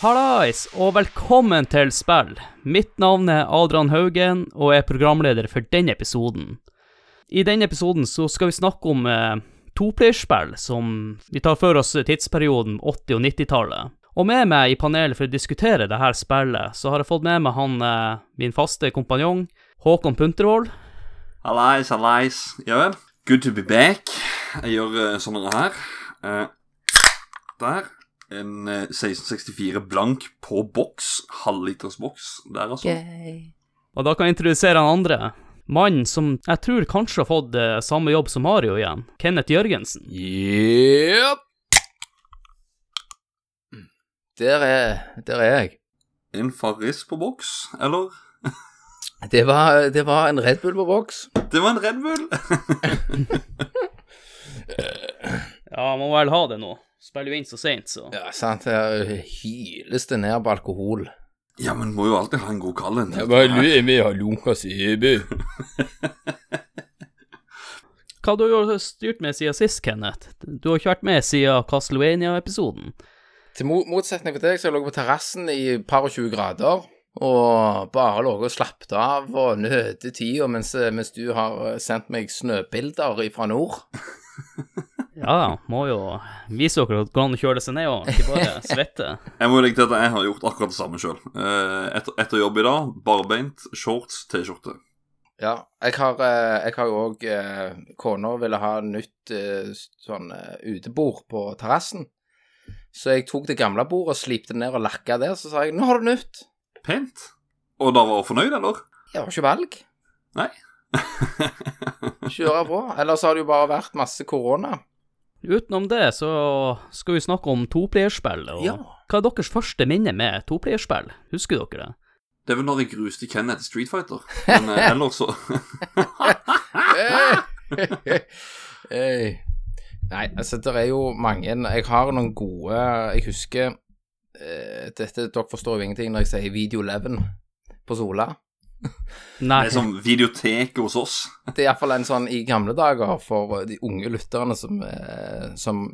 Hallais, og velkommen til spill. Mitt navn er Adrian Haugen, og er programleder for denne episoden. I denne episoden så skal vi snakke om eh, toplayerspill, som vi tar for oss tidsperioden 80- og 90-tallet. Og med meg i panelet for å diskutere dette spillet, så har jeg fått med meg han, eh, min faste kompanjong, Håkon Puntervold. Hallais, hallais. Ja vel. Good to be back. Jeg gjør uh, sånne her. Uh, der. En eh, 1664 blank på boks. Halvliters boks der, altså. Og da kan jeg introdusere han andre. Mannen som jeg tror kanskje har fått eh, samme jobb som Mario igjen. Kenneth Jørgensen. Jepp. Der er, der er jeg. En Farris på boks, eller? Det var, det var en Red Bull på boks. Det var en Red Bull. Ja, må vel ha det nå. Spiller jo inn så seint, så. Ja, sant. Her hyles det ned på alkohol. ja, men må jo alltid ha en god kall. en. vi har Lukas Eby. Hva du har du styrt med siden sist, Kenneth? Du har ikke vært med siden Castlevania-episoden. Til mo- motsetning for deg så har jeg ligget på terrassen i par og 20 grader og bare ligget og slappet av og nøt tida mens, mens du har sendt meg snøbilder fra nord. Ja, må jo vise dere at det går an å kjøle seg ned og ikke bare svette. Jeg må legge til at jeg har gjort akkurat det samme sjøl. Etter, etter jobb i dag, barbeint, shorts, T-skjorte. Ja, jeg har, eh, jeg har jo òg Kona ville ha nytt eh, sånn eh, utebord på terrassen. Så jeg tok det gamle bordet slipte ned og lakka det. Så sa jeg 'nå har du nytt'. Pent. Og da var hun fornøyd, eller? Jeg har ikke valg. Nei. Kjøre på. Ellers har det jo bare vært masse korona. Utenom det så skal vi snakke om toplayerspill. Og Ja. Hva er deres første minne med toplayerspill? Husker dere det? Det er vel når jeg gruste Kenneth i Street Fighter. Men eh, ellers så Hey. Nei, altså, det er jo mange Jeg har noen gode Jeg husker eh, Dette Dere forstår jo ingenting når jeg sier Video 11 på Sola. Nei. Det er som videoteket hos oss. Det er iallfall en sånn i gamle dager for de unge lytterne som, eh, som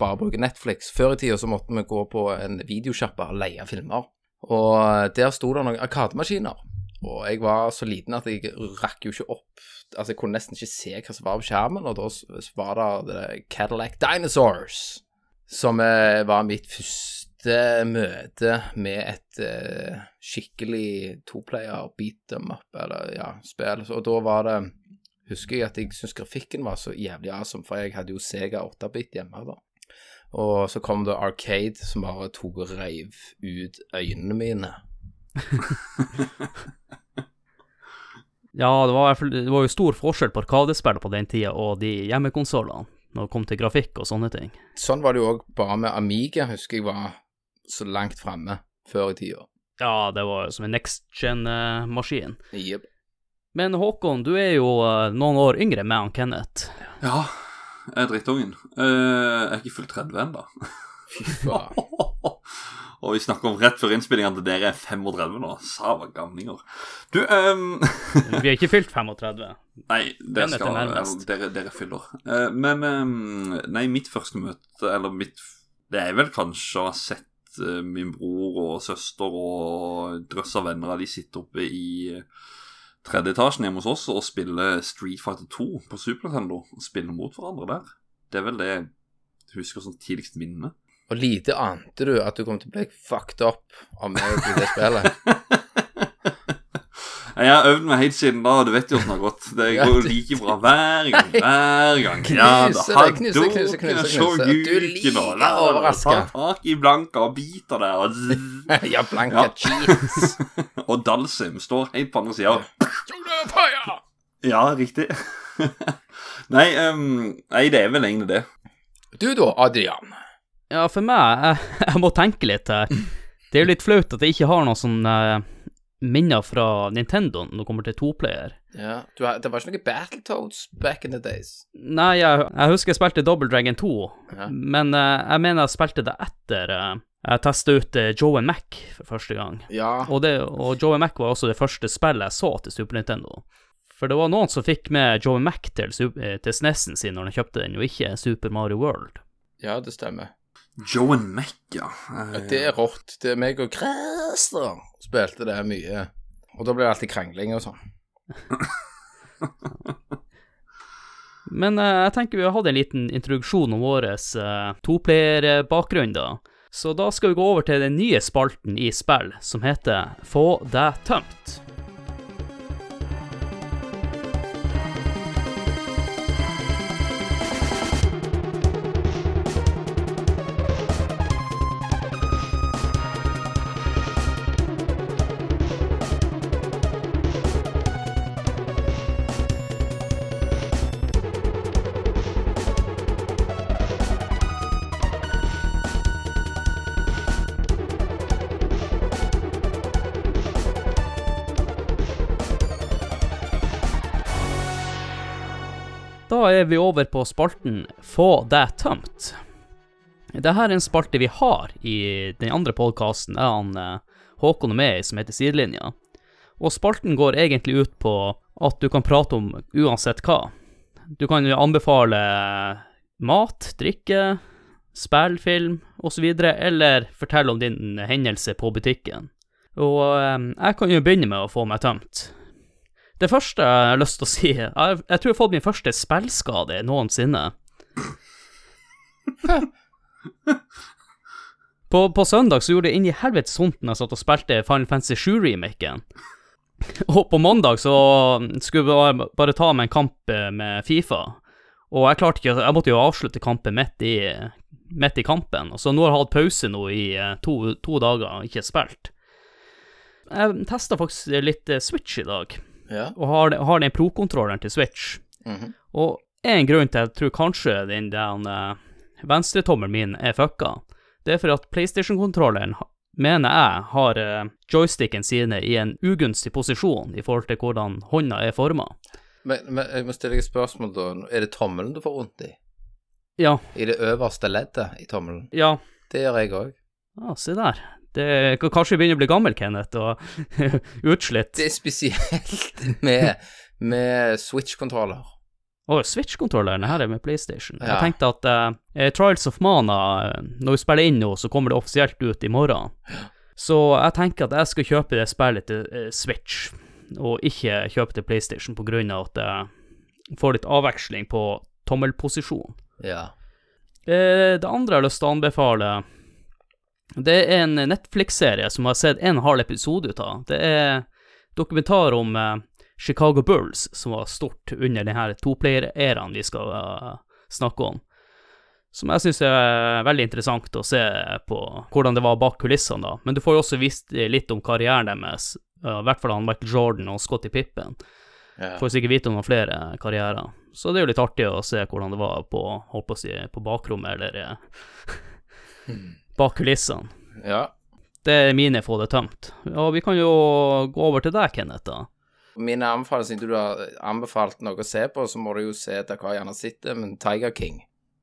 bare bruker Netflix. Før i tida så måtte vi gå på en videosjappe og leie filmer. Og der sto det noen arkademaskiner. Og jeg var så liten at jeg rakk jo ikke opp Altså, jeg kunne nesten ikke se hva som var på skjermen, og da var det det Cadillac Dinosaurs, som eh, var mitt første møte med et uh, skikkelig toplayer beat them up, eller ja, spill. Og da var det husker jeg at jeg syntes grafikken var så jævlig awesome, for jeg hadde jo Sega 8-bit hjemme da. Og så kom det Arcade, som bare tok og reiv ut øynene mine. Ja, det var, det var jo stor forskjell på Arkadespill på den tida og de hjemmekonsollene, når det kom til grafikk og sånne ting. Sånn var det jo òg bare med Amiga, husker jeg var så langt framme før i tida. Ja, det var som en next gen-maskin. Yep. Men Håkon, du er jo eh, noen år yngre med han Kenneth. Ja, jeg er drittungen. Eh, jeg er ikke fullt 30 ennå. Fy faen. Og vi snakker om rett før innspillingen at dere er 35 nå. Sava gamlinger. Du, um... Vi er ikke fylt 35. Nei, er skal, dere, dere fyller. Eh, men um, Nei, mitt første møte, eller mitt Det er vel kanskje å ha sett eh, min bror og søster og drøss av venner de sitter oppe i eh, tredje etasjen hjemme hos oss og spiller Street Fighter 2 på Super Nintendo. Og spiller mot hverandre der. Det er vel det jeg husker som tidligst minne. Og lite ante du at du kom til å bli fucked up av meg i det spillet. Jeg har øvd meg helt siden da, og du vet jo åssen det har gått. Det går jo like bra hver gang. Hver gang. Ja, da Knuse har det, knuse, knuse, knuse, knuse. Du liker å overraske. Ta tak i Blanka og biter der, og, ja, blanka Ja. cheese. og Dalsim står helt på andre sida. Ja, riktig. nei, um, nei, det er vel egentlig det. Du da, Adrian. Ja, for meg, jeg, jeg må tenke litt her. Det er jo litt flaut at jeg ikke har noe sånn eh, minner fra Nintendo når det kommer til toplayer. Ja, du har, det var ikke noe Battletoads back in the days. Nei, jeg, jeg husker jeg spilte Double Dragon 2, Ja. men uh, jeg mener jeg spilte det etter uh, jeg testa ut uh, Joe and Mac for første gang. Ja, Og, det, og Joe and Mac var også det første spillet jeg så til Super Nintendo. For det var noen som fikk med Joe and Mac til, til SNES-en sin når de kjøpte den, og ikke Super Mario World. ja, det stemmer. Joe Mack, ja. Det er rått. Det er meg og Christer spilte det mye. Og da blir det alltid krangling og sånn. Men uh, jeg tenker vi har hatt en liten introduksjon om vår uh, toplayer-bakgrunn, da. Så da skal vi gå over til den nye spalten i spill, som heter Få deg tømt. Er vi over på spalten Få deg tømt. Dette er en spalte vi har i den andre podkasten jeg han eh, Håkon er med i, som heter Sidelinja. Og spalten går egentlig ut på at du kan prate om uansett hva. Du kan jo anbefale mat, drikke, spill, film osv., eller fortelle om din hendelse på butikken. Og eh, jeg kan jo begynne med å få meg tømt. Det første jeg har lyst til å si Jeg, jeg tror jeg har fått min første spillskade noensinne. På, på søndag så gjorde det inn i helvetes vondt når jeg satt og spilte Final Fantasy 7-remaken. Og på mandag så skulle jeg bare, ta med en kamp eh, med Fifa. Og jeg klarte ikke Jeg måtte jo avslutte kampen midt i, midt i kampen. Så nå har jeg hatt pause nå i eh, to, to dager ikke spilt. Jeg testa faktisk litt eh, Switch i dag Ja. og har, har den pro-kontrolleren til Switch. Mhm. Og en grunn til at jeg tror kanskje den den uh, venstretommelen min er fucka, det er for at PlayStation-kontrolleren, mener jeg, har uh, joysticken sine i en ugunstig posisjon i forhold til hvordan hånda er forma. Men, men jeg må stille deg et spørsmål, da. Er det tommelen du får vondt i? Ja, I det øverste leddet i tommelen? ja. Det gjør jeg òg. Ja, se der. Det kan kanskje begynner å bli gammel, Kenneth, og utslitt. Det er spesielt med, med Switch-kontroller. Å, Switch-kontrolleren, her er med PlayStation. Ja. Jeg tenkte at uh, Trials of Mana, eh, når vi spiller inn nå, så kommer det offisielt ut i morgen. Så jeg tenker at jeg skal kjøpe det spillet til Switch, og ikke kjøpe til PlayStation på grunn av at jeg får litt avveksling på tommelposisjon. Ja. Uh, det andre jeg har lyst til å anbefale, det er en Netflix-serie som jeg har sett en halv episode ut av. Det er dokumentar om eh, Chicago Bulls, som var stort under denne toplayer-æraen vi skal uh, snakke om. Som jeg syns er veldig interessant å se på hvordan det var bak kulissene, da. Men du får jo også visst litt om karrieren deres, uh, i hvert fall han Michael Jordan og Scotty Pippen. ja. Får sikkert vite om noen flere karrierer. Så det er jo litt artig å se hvordan det var på, holdt på å si, på bakrommet, eller eh, bak kulissene. ja. Det er mine få det tømt. Og vi kan jo gå over til deg, Kenneth, da. Mine anbefalinger, siden du har anbefalt noe å se på, så må du jo se etter hva jeg gjerne sitter, men Tiger King.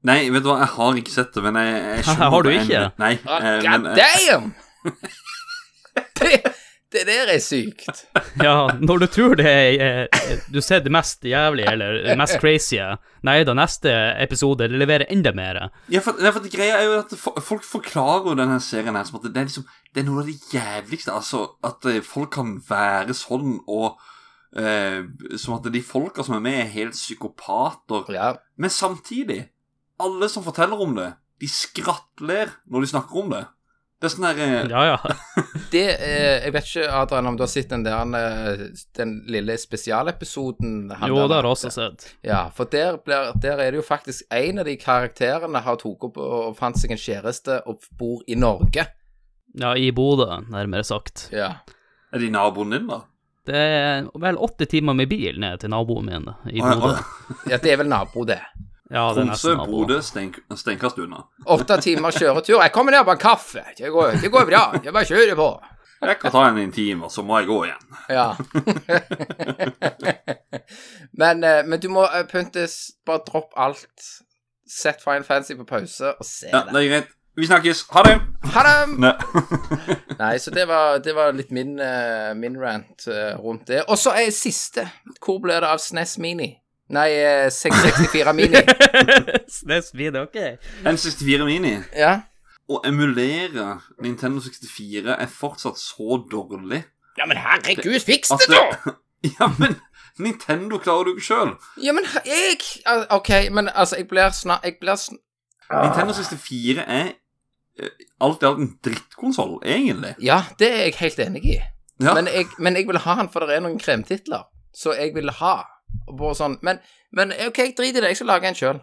Nei, vet du hva, jeg har ikke sett det, men jeg, jeg Har du ikke? en-? Nei. Eh, God men, eh, damn! det, der er sykt. Ja, når du tror det er Du ser det mest jævlige, eller mest crazy Nei da, neste episode leverer enda mer. Ja, for, ja, for det greia er jo at folk forklarer jo denne serien her som at det er liksom Det er noe av det jævligste. Altså, at eh, folk kan være sånn, og eh, Som at de folka som er med, er helt psykopater. Ja. Men samtidig, alle som forteller om det, de skrattler når de snakker om det. Det er sånn der eh, Ja, ja. Det eh, Jeg vet ikke, Adrian, om du har sett den der eh, Den lille spesialepisoden han Jo, det har jeg også sett. Ja, for der, blir, der er det jo faktisk en av de karakterene har tatt opp og fant seg en kjæreste og bor i Norge. Ja, i Bodø, nærmere sagt. Ja. Er de naboen din, da? Det er vel åtte timer med bil ned til naboen min i Bodø. ja, det er vel nabo, det. Ja, Tromsø. Bodø, stein, steinkast unna. Åtte timer kjøretur. Jeg kommer ned på en kaffe. Det går, det går bra. Jeg bare kjører på. Jeg kan ta en intim, og så må jeg gå igjen. Ja. men, eh, men du må eh, Puntis, bare dropp alt. Sett Fine Fancy på pause og se Ja, det. det er greit. Vi snakkes. Ha det! Ha det! Ne. Nei, så det var, det var litt min, eh, min rant rundt det. Og så er siste. Hvor ble det av SNES Mini? Nei, eh, 664 Mini. Snes Mini, ok. N64 Mini. Ja. å emulere Nintendo 64 er fortsatt så dårlig Ja, men herregud, fiks at det, da! Ja, men Nintendo klarer du ikke sjøl. Ja, men jeg OK, men altså, jeg blir snart Jeg blir snart Nintendo 64 er eh, alt i alt en drittkonsoll, egentlig. Ja, det er jeg helt enig i. Ja. Men, jeg, men jeg vil ha den, for det er noen kremtitler. Så jeg vil ha. Bare sånn Men, men OK, drit i det. Jeg skal lage en sjøl.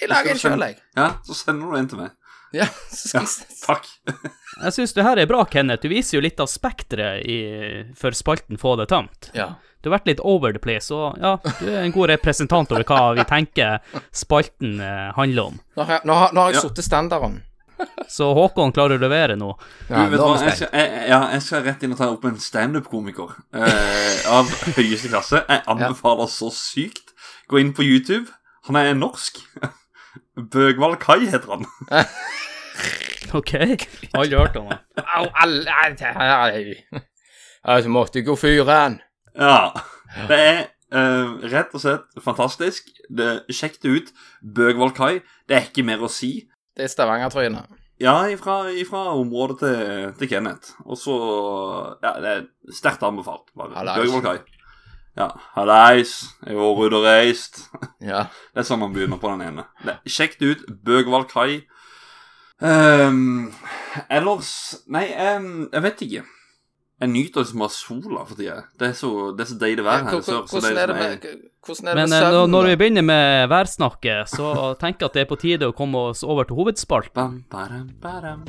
Jeg lager en sjøl, jeg. Ja, så sender du en til meg. Ja, så skal Ja, takk. Jeg syns det her er bra, Kenneth. Du viser jo litt av spekteret i- for spalten Få det tømt. Ja. Du har vært litt over the place, og ja, du er en god representant over hva vi tenker spalten eh, handler om. Nå har, jeg- nå har, nå har jeg Ja. satt standarden. Så Håkon klarer å levere nå. Ja, du, vet hva, jeg skal, jeg, ja, jeg skal rett inn og ta opp en standup-komiker eh, av høyeste klasse. Jeg anbefaler så sykt. Gå inn på YouTube. Han er norsk. Bøgvald Kai heter han. OK? Aldri hørt om han. Au, alle Altså, måtte gå fyren. Ja. Det er Uh, rett og slett fantastisk. Det, sjekk det ut. Bøgvald Kai. Det er ikke mer å si. Det er Stavanger-trynet. Ja, ifra, området til, til Kenneth. Og så Ja, det er sterkt anbefalt. Bare. Ja. Hallais. Jeg har vært ute og reist. Ja. Det er sånn man begynner på den ene. Sjekk ut. Bøgvald Kai. Um, ellers Nei, um, jeg vet ikke. Jeg nyter liksom bare sola for tida. Det er så, det er så deilig vær her i sør. Hvordan er det med Hvordan er det Men med søvn? når, når vi begynner med værsnakket, så tenker jeg at det er på tide å komme oss over til hovedspalten. Bam.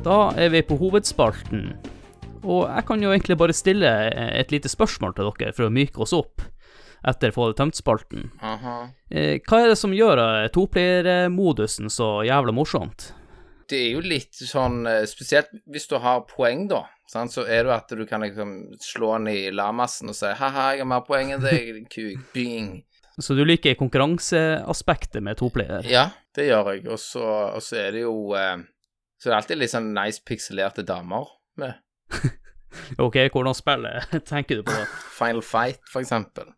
Da er vi på hovedspalten. Og jeg kan jo egentlig bare stille et lite spørsmål til dere for å myke oss opp etter Få det tømt-spalten. Aha. Eh, hva er det som gjør eh, toplayer-modusen så jævla morsomt? Det er jo litt sånn eh, Spesielt hvis du har poeng, da. Sant? Så er det jo at du kan liksom slå den i lamassen og si 'ha-ha, jeg har mer poeng enn deg, din kuk'. Bing. Så du liker konkurranseaspektet med toplayer? Ja, det gjør jeg. Og så er det jo eh, Så det er alltid litt sånn nice pikselerte damer med. Ok, hvordan spiller tenker du på det? Final Fight, for eksempel.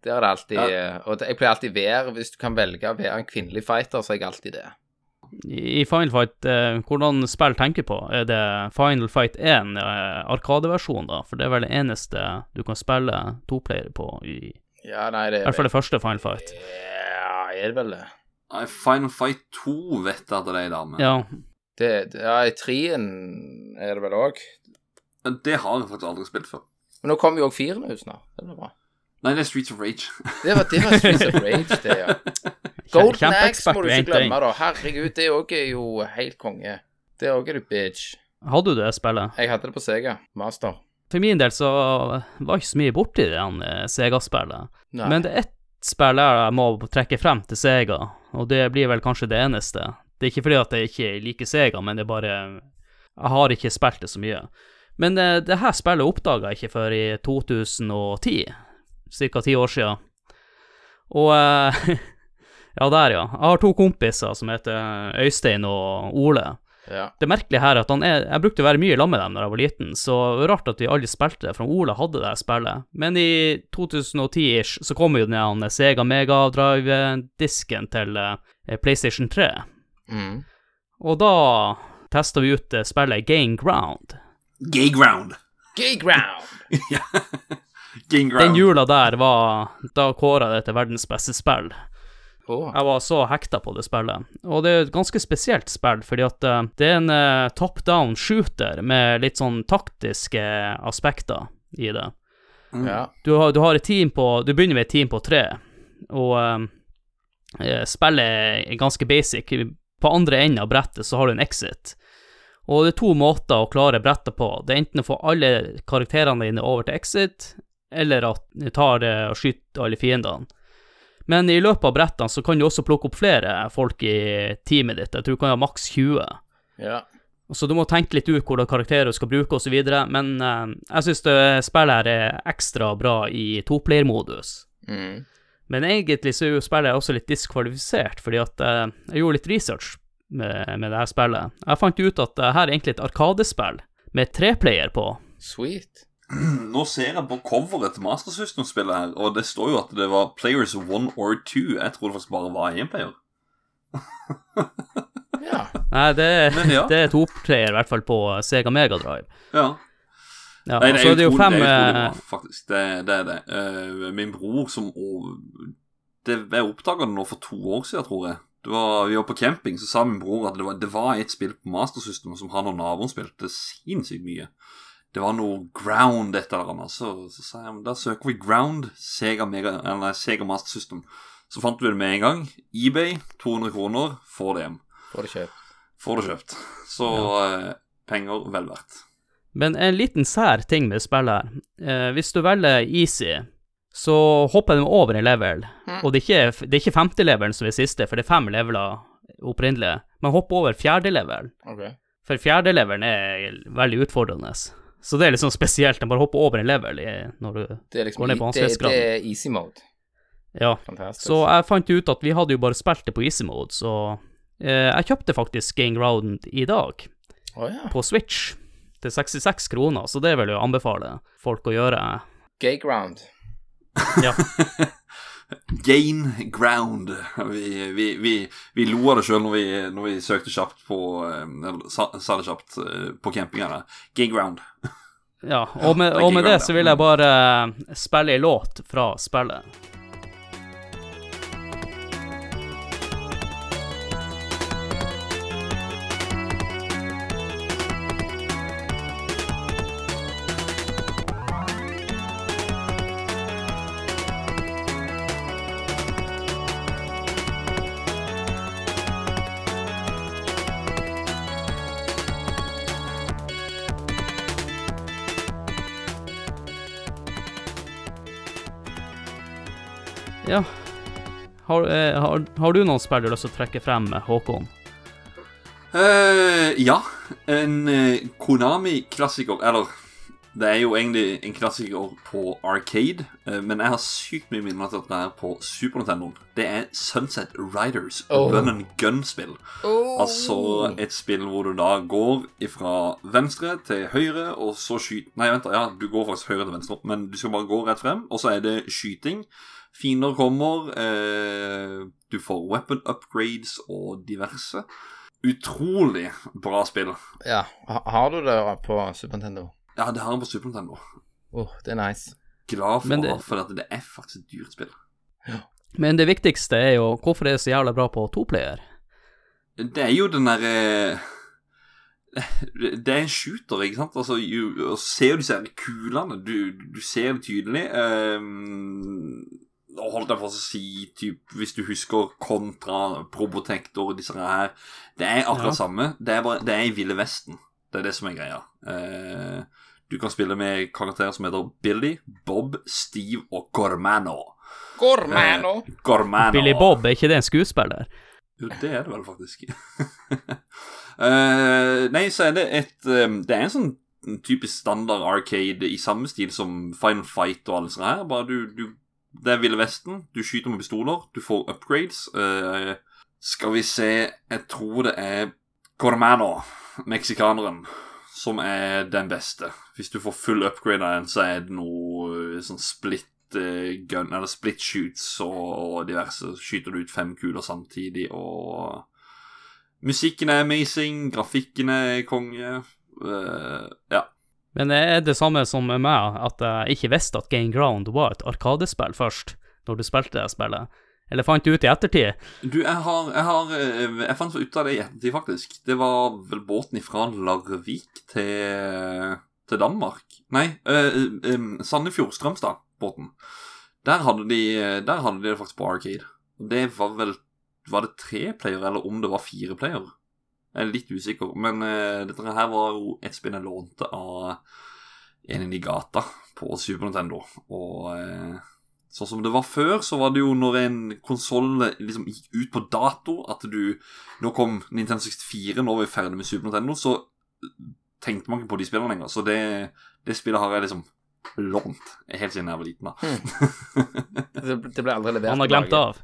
Der er det alltid ja. Og jeg pleier alltid være Hvis du kan velge å være en kvinnelig fighter, så er jeg alltid det. I Final Fight, eh, hvordan spill tenker du på? Er det Final Fight 1, eh, Arkadeversjon, da? For det er vel det eneste du kan spille toplayer på, i, i Ja, nei, det er I hvert fall det første Final Fight. Ja, er det vel det? Nei, Final Fight 2 vet jeg at det er ei dame. Ja, det, det ja, i treen er det vel òg. Det har jeg faktisk aldri spilt før. Men nå kommer jo òg firen ut snart. Det blir bra. Nei, det er Streets of Rage. Det var, det var Streets of Rage, det, ja. Golden Axe må du ikke glemme, da. Herregud, det òg er jo helt konge. Det òg er du bitch. Hadde du det spillet? Jeg hadde det på Sega. Master. For min del så var ikke så mye borti det eh, Sega-spillet. Men det er ett spill jeg må trekke frem til Sega, og det blir vel kanskje det eneste. Det er ikke fordi at jeg ikke liker Sega, men det er bare Jeg har ikke spilt det så mye. Men eh, det her spillet oppdaga jeg ikke før i 2010, ca. ti år sia. Og eh, Ja, der, ja. Jeg har to kompiser som heter Øystein og Ole. Ja. Det merkelige her er at han er Jeg brukte å være mye sammen med dem da jeg var liten, så det var rart at vi aldri spilte det, for Ola hadde det spillet. Men i 2010-ish så kom jo den Sega Mega Drive-disken til eh, PlayStation 3, Mm. og da testa vi ut eh, spillet Gain Ground. Gay Ground. Gay ground! Gay Ground. Den jula der var Da kåra det til verdens beste spill. Oh. Jeg var så hekta på det spillet. Og det er et ganske spesielt spill, fordi at eh, det er en eh, top down shooter med litt sånn taktiske aspekter i det. ja. Du har, du har et team på Du begynner med et team på tre, og eh, eh, spillet er ganske basic. På andre enden av brettet så har du en exit. Og det er to måter å klare brettet på. Det er enten å få alle karakterene dine over til exit, eller at du tar det og skyter alle fiendene. Men i løpet av brettene så kan du også plukke opp flere folk i teamet ditt. Jeg tror du kan ha maks 20. ja. Så du må tenke litt ut hvordan karakterer du skal bruke osv., men eh, jeg syns spillet her er ekstra bra i toplayermodus. Mm. Men egentlig så er jo spillet også litt diskvalifisert, fordi at eh, jeg gjorde litt research med, med det her spillet. Jeg fant ut at det her er egentlig et arkadespill med treplayer på. Sweet. Nå ser jeg på coveret til Master System-spillet her, og det står jo at det var players one or two. Jeg tror det faktisk bare var én player. Ja. Nei, det, ja. det er toplayer, i hvert fall på Sega Mega Drive. Ja. Ja, Nei, det er, det er jo fem det er utrolig bra, faktisk. Det, det er det. Uh, min bror som og, det, Jeg oppdaga det nå for to år siden, tror jeg. Det var, vi var på camping, så sa min bror at det var, det var et spill på Master System som han og naboen spilte sinnssykt mye. Det var noe Ground et eller annet. Så, så sa jeg da søker vi Ground Sega, Mega, eller Sega Master System. Så fant vi det med en gang. eBay, 200 kroner, får det hjem. Får det kjøpt. Får det kjøpt. Så eh, penger vel verdt. Men en liten sær ting med spillet her. Eh, hvis du velger easy, så hopper de over en level. Og det er ikke, det er ikke femte levelen som er siste, for det er fem leveler opprinnelig. Men hopp over fjerde level, Okay. for fjerde levelen er veldig utfordrende. Så det er sånn spesielt, de bare hopper over en level i, når du Det liksom Går ned på det, det vanskelighetsgraden. er easy mode. Ja. Fantastisk. Så jeg fant ut at vi hadde jo bare spilt det på easy mode, så eh, jeg kjøpte faktisk Game Ground i dag, Oh, ja. på Switch, til 66 kroner, så det vil jeg anbefale folk å gjøre. Gay ground. Ja. Gain ground. Vi, vi, vi, vi lo av det sjøl når, vi- når vi søkte kjapt på eh, Eller sa, det kjapt eh, på campingene. Gain ground. Ja, og med, og med det så vil jeg bare eh, spille ei låt fra spillet. Har, eh, har, har du noen spill du har lyst til å trekke frem, Håkon? Uh, ja. En eh, Konami-klassiker Eller, det er jo egentlig en klassiker på Arcade, eh, men jeg har sykt mye minner til det er på Super Nintendo. Det er Sunset Riders, Oh. run and gun-spill. Altså et spill hvor du da går fra venstre til høyre, og så skyter Nei, vent, da, ja, du går faktisk høyre til venstre, men du skal bare gå rett frem, og så er det skyting. Fiender kommer, eh, du får weapon upgrades og diverse. Utrolig bra spill. Ja. Har du det på Super Nintendo? Ja, det har jeg på Super Nintendo. Åh, det er nice. Glad for, det- det... for at det er faktisk et dyrt spill. Men det viktigste er jo hvorfor det er så jævla bra på toplayer. Det er jo den derre Det er en shooter, ikke sant? Altså, og ser du disse her kulene Du, du ser det tydelig. Um, holdt jeg på å si typ, Hvis du husker Kontra, Probotector, disse her Det er akkurat Ja. samme. Det er, bare, det er i Ville Vesten. Det er det som er greia. Eh, du kan spille med karakterer som heter Billy, Bob, Steve og Gormano. Gormano! Gormano. Billy Bob, er ikke det en skuespiller? Jo, det er det vel faktisk. Eh, nei, så er det et eh, Det er en sånn typisk standard arcade i samme stil som Final Fight og alle sånne her. Bare du, du Det er Ville Vesten. Du skyter med pistoler. Du får upgrades. Uh, skal vi se Jeg tror det er Cormano, meksikaneren, som er den beste. Hvis du får full upgrade av den, så er det noe eh, sånn split eh, gun, eller split shoots og diverse. Så skyter du ut fem kuler samtidig, og Musikken er amazing, grafikken er konge. Uh, ja. Men er det samme som med meg, at jeg ikke visste at Game Ground var et arkadespill først, når du spilte det spillet? Eller fant du ut i ettertid? Du, jeg har, jeg har eh, Jeg fant ut av det i ettertid, faktisk. Det var vel båten ifra Larvik til, til Danmark. Nei, uh, Sandefjord, Strømstad-båten. Der hadde de Der hadde de det faktisk på Arcade. Det var vel Var det tre player, eller om det var fire player? Jeg er litt usikker. Men uh, dette her var jo et spill jeg lånte av en i gata på Super Nintendo. Og uh, Sånn som det var før, så var det jo når en konsoll liksom gikk ut på dato, at du Nå kom Nintendo 64, nå var vi ferdig med Super Nintendo, så tenkte man ikke på de spillene lenger. Så det, det spillet har jeg liksom lånt helt siden jeg var liten. da. Det, det ble aldri levert Han har glemt det av.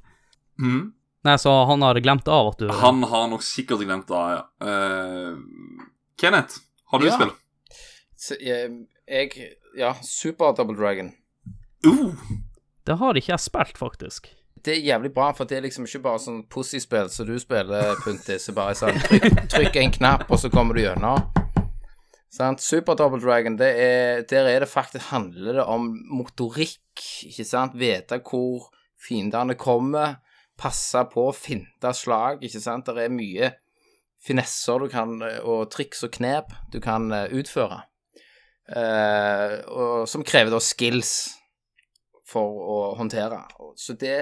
Mhm. Nei, så han har glemt av at du Han har nok sikkert glemt det, ja. Uh, Kenneth, har du Ja. spill? Så, jeg, jeg Ja, Super Double Dragon. Uh, Det har ikke jeg spilt, faktisk. Det er jævlig bra, for det er liksom ikke bare sånn pussyspill som du spiller, Puntis. Så bare sånn trykk, trykk en knapp, og så kommer du gjennom. Sant? Super Double Dragon, det er, der er det faktisk handler det om motorikk, ikke sant? Vite hvor fiendene kommer, passe på, finte slag, ikke sant? Det er mye finesser du kan, og triks og knep du kan eh, utføre. Eh, og, som krever da skills for å håndtere. Så det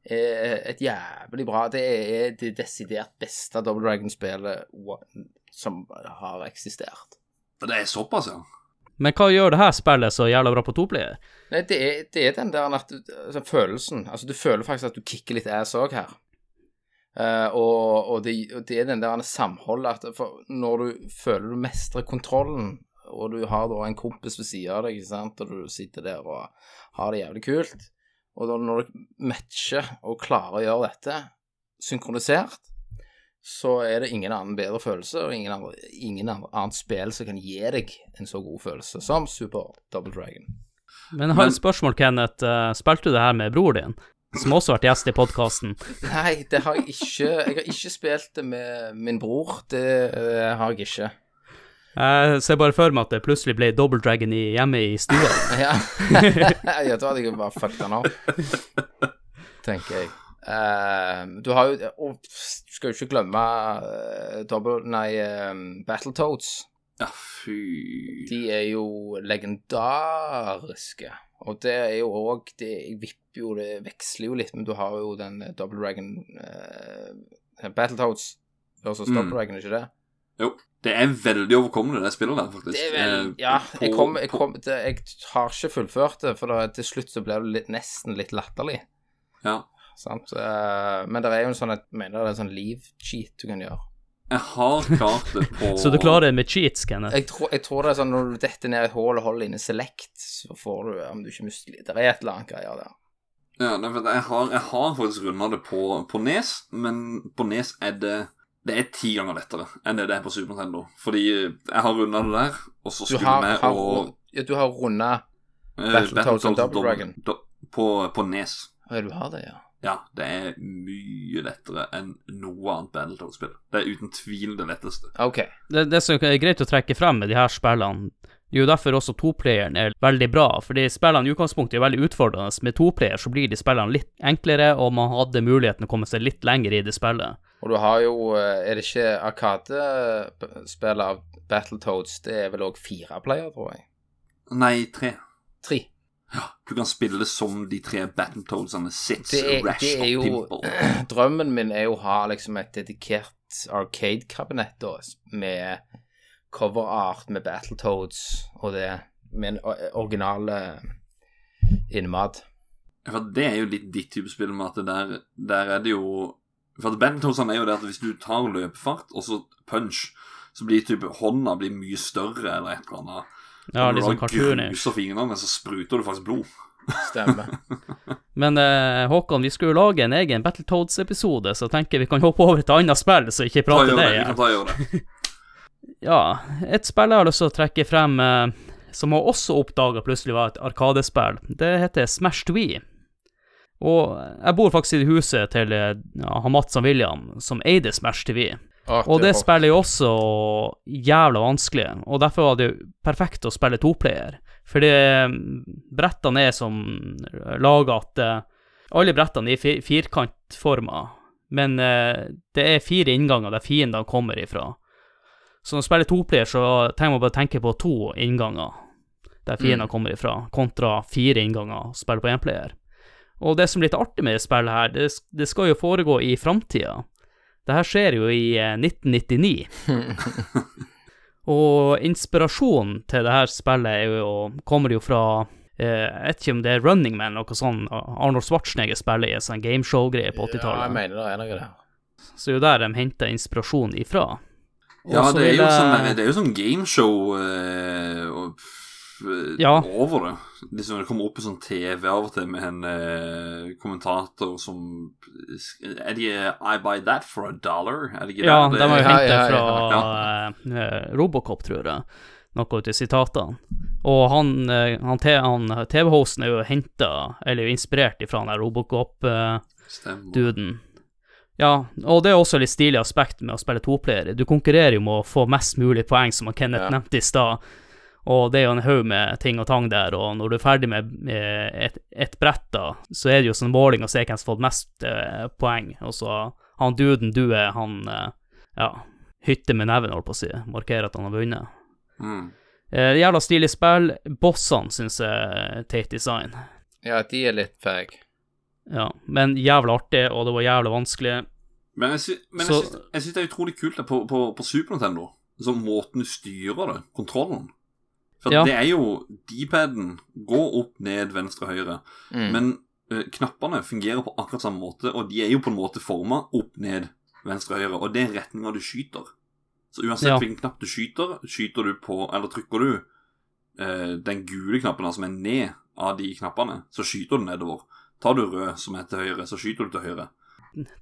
er et jævlig bra Det er det desidert beste Double Dragon-spillet som har eksistert. det er såpass, ja. Men hva gjør det her spillet så jævla bra på toplayer? Nei, det er, det er den der at altså, følelsen Altså, du føler faktisk at du kicker litt ass òg her. Uh, og, og, det, og det er den der samholdet at for når du føler du mestrer kontrollen, og du har da en kompis ved siden av deg, ikke sant, og du sitter der og har det jævlig kult, og da når du matcher og klarer å gjøre dette synkronisert, så er det ingen annen bedre følelse, og ingen, andre, ingen annet spill som kan gi deg en så god følelse som Super Double Dragon. Men jeg har et spørsmål, Kenneth. Eh, Spilte du det her med bror din, som også har vært gjest i podkasten? Nei, det har jeg ikke. Jeg har ikke spilt det med min bror. Det eh, har jeg ikke. Jeg ser bare for meg at det plutselig ble Double Dragon i, hjemme i stua. Ja, ja da hadde jeg bare fucka den opp, tenker jeg. Eh, du har jo Og du skal jo ikke glemme uh, double, nei, eh, Battletoads. Ja, fy De er jo legendariske. Og det er jo òg det vipper jo Det veksler jo litt, men du har jo den Double Dragon uh, Battletoads versus Mm. Double Dragon, ikke det? Jo. Det er veldig overkommelig, det spillet der, faktisk. Det vel Ja, på- jeg, kom, jeg, kom, det, jeg har ikke fullført det, for da, til slutt så ble det litt, nesten litt latterlig. Ja. Sant? Eh, men det er jo en sånn Jeg mener det er en sånn liv-cheat du kan gjøre. Jeg har klart det på Så du klarer det med cheats, Kenneth? Jeg tror, jeg tror det er sånn når du detter ned i et hull og holder inne select, så får du Om du ikke mister litt Det er et eller annet greier der. Ja, nei, for jeg har, jeg har faktisk runda det på, på Nes, men på Nes er det Det er ti ganger lettere enn det det er på Super Nintendo. Fordi jeg har runda det der, og så skulle vi å... og ja, du har runda Battle Battletoads og Double Dragon. do- På, på Nes. Ja, du har det, ja. Ja, det er mye lettere enn noe annet Battletoads-spill. Det er uten tvil det letteste. OK. Det, det som er greit å trekke frem med de her spillene, det er jo derfor også toplayeren er veldig bra, fordi spillene i utgangspunktet er veldig utfordrende. Med toplayer så blir de spillene litt enklere, og man hadde muligheten å komme seg litt lenger i det spillet. Og du har jo eh, Er det ikke Arkadespillet av Battletoads? Det er vel òg fire player, tror jeg. Nei, tre. Tre. Du kan spille som de tre Battletoadsene Sits, Det er, Rash det er og jo Pimple. Drømmen min er jo å ha liksom et dedikert arcade-kabinett med coverart med Battletoads og det, med en original innmat. For det er jo litt ditt type spill med at det der, der er det jo For at Battletoadsene er jo det at hvis du tar løpefart og så punch, så blir type hånda blir mye større eller et eller annet. Ja, litt sånn cartoony. du gruser fingrene, så spruter du faktisk blod. Stemmer. Men eh, Håkon, vi skulle jo lage en egen Battletoads-episode, så tenker vi kan hoppe over til et annet spill, så ikke prate det igjen. vi kan ta gjøre det. Ja, et spill jeg har lyst til å trekke frem, eh, som jeg også oppdaga plutselig var et arkadespill, det heter Smash Twee. Og jeg bor faktisk i huset til eh, ja, han Mats og William, som eide Smash to Wii. Og det spiller er jo også jævla vanskelig, og derfor var det jo perfekt å spille toplayer. Fordi mm, brettene er som laga at eh, Alle brettene er i fi- firkantforma, men eh, det er fire innganger der fiendene kommer ifra. Så når du spiller toplayer, så trenger man bare tenke på to innganger der fiendene Mm. kommer ifra, kontra fire innganger å spille på énplayer. Og det som er litt artig med det spillet her, det, det skal jo foregå i framtida. Det her skjer jo i eh, 1999. og inspirasjonen til det her spillet er jo, kommer jo fra eh, Jeg vet ikke om det er Running Man eller noe sånt. Arnold Schwarzenegger spiller i en sånn gameshow-greie på Ja, jeg 80-tallet. mener det er noe der. så det er jo der de henter inspirasjon ifra. Ja, det er, jo jeg- sånn, det er jo sånn gameshow eh, og, eh, Ja. over det. Liksom Det kommer opp på sånn TV av og til med en eh, kommentator som Er de eh, I buy that for a dollar? Er det ikke Ja, det? de har jo Ja, hentet ja, ja, fra eh, Robocop, tror jeg. Noe ut i sitatene. Og han, eh, han, han TV-hosten er jo henta, eller inspirert ifra den der Robocop-duden. Ja, og det er også litt stilig aspekt med å spille toplayer. Du konkurrerer jo med å få mest mulig poeng, som Kenneth Ja. nevnte i stad. Og det er jo en haug med ting og tang der, og når du er ferdig med med et, et brett, da, så er det jo sånn måling å se hvem som har fått mest eh, poeng. Og så han duden du er, han eh, ja, hytter med neven, holdt på å si, markerer at han har vunnet. Mm. Eh, jævla stilig spill. Bossene syns jeg er teit design. Ja, de er litt fag. Ja, men jævla artig, og det var jævla vanskelig. Men jeg, sy men Så- jeg, syns, jeg syns det er utrolig kult det, på, på, på Super Nintendo. Sånn måten du styrer det, kontrollen. For Ja. det er jo D-paden. Gå opp, ned, venstre, høyre. Mm. Men uh, knappene fungerer på akkurat samme måte, og de er jo på en måte forma opp, ned, venstre, høyre. Og det er retninga du skyter. Så uansett Ja. hvilken knapp du skyter, skyter du på Eller trykker du uh, den gule knappen, altså som er ned av de knappene, så skyter du nedover. Tar du rød, som er til høyre, så skyter du til høyre.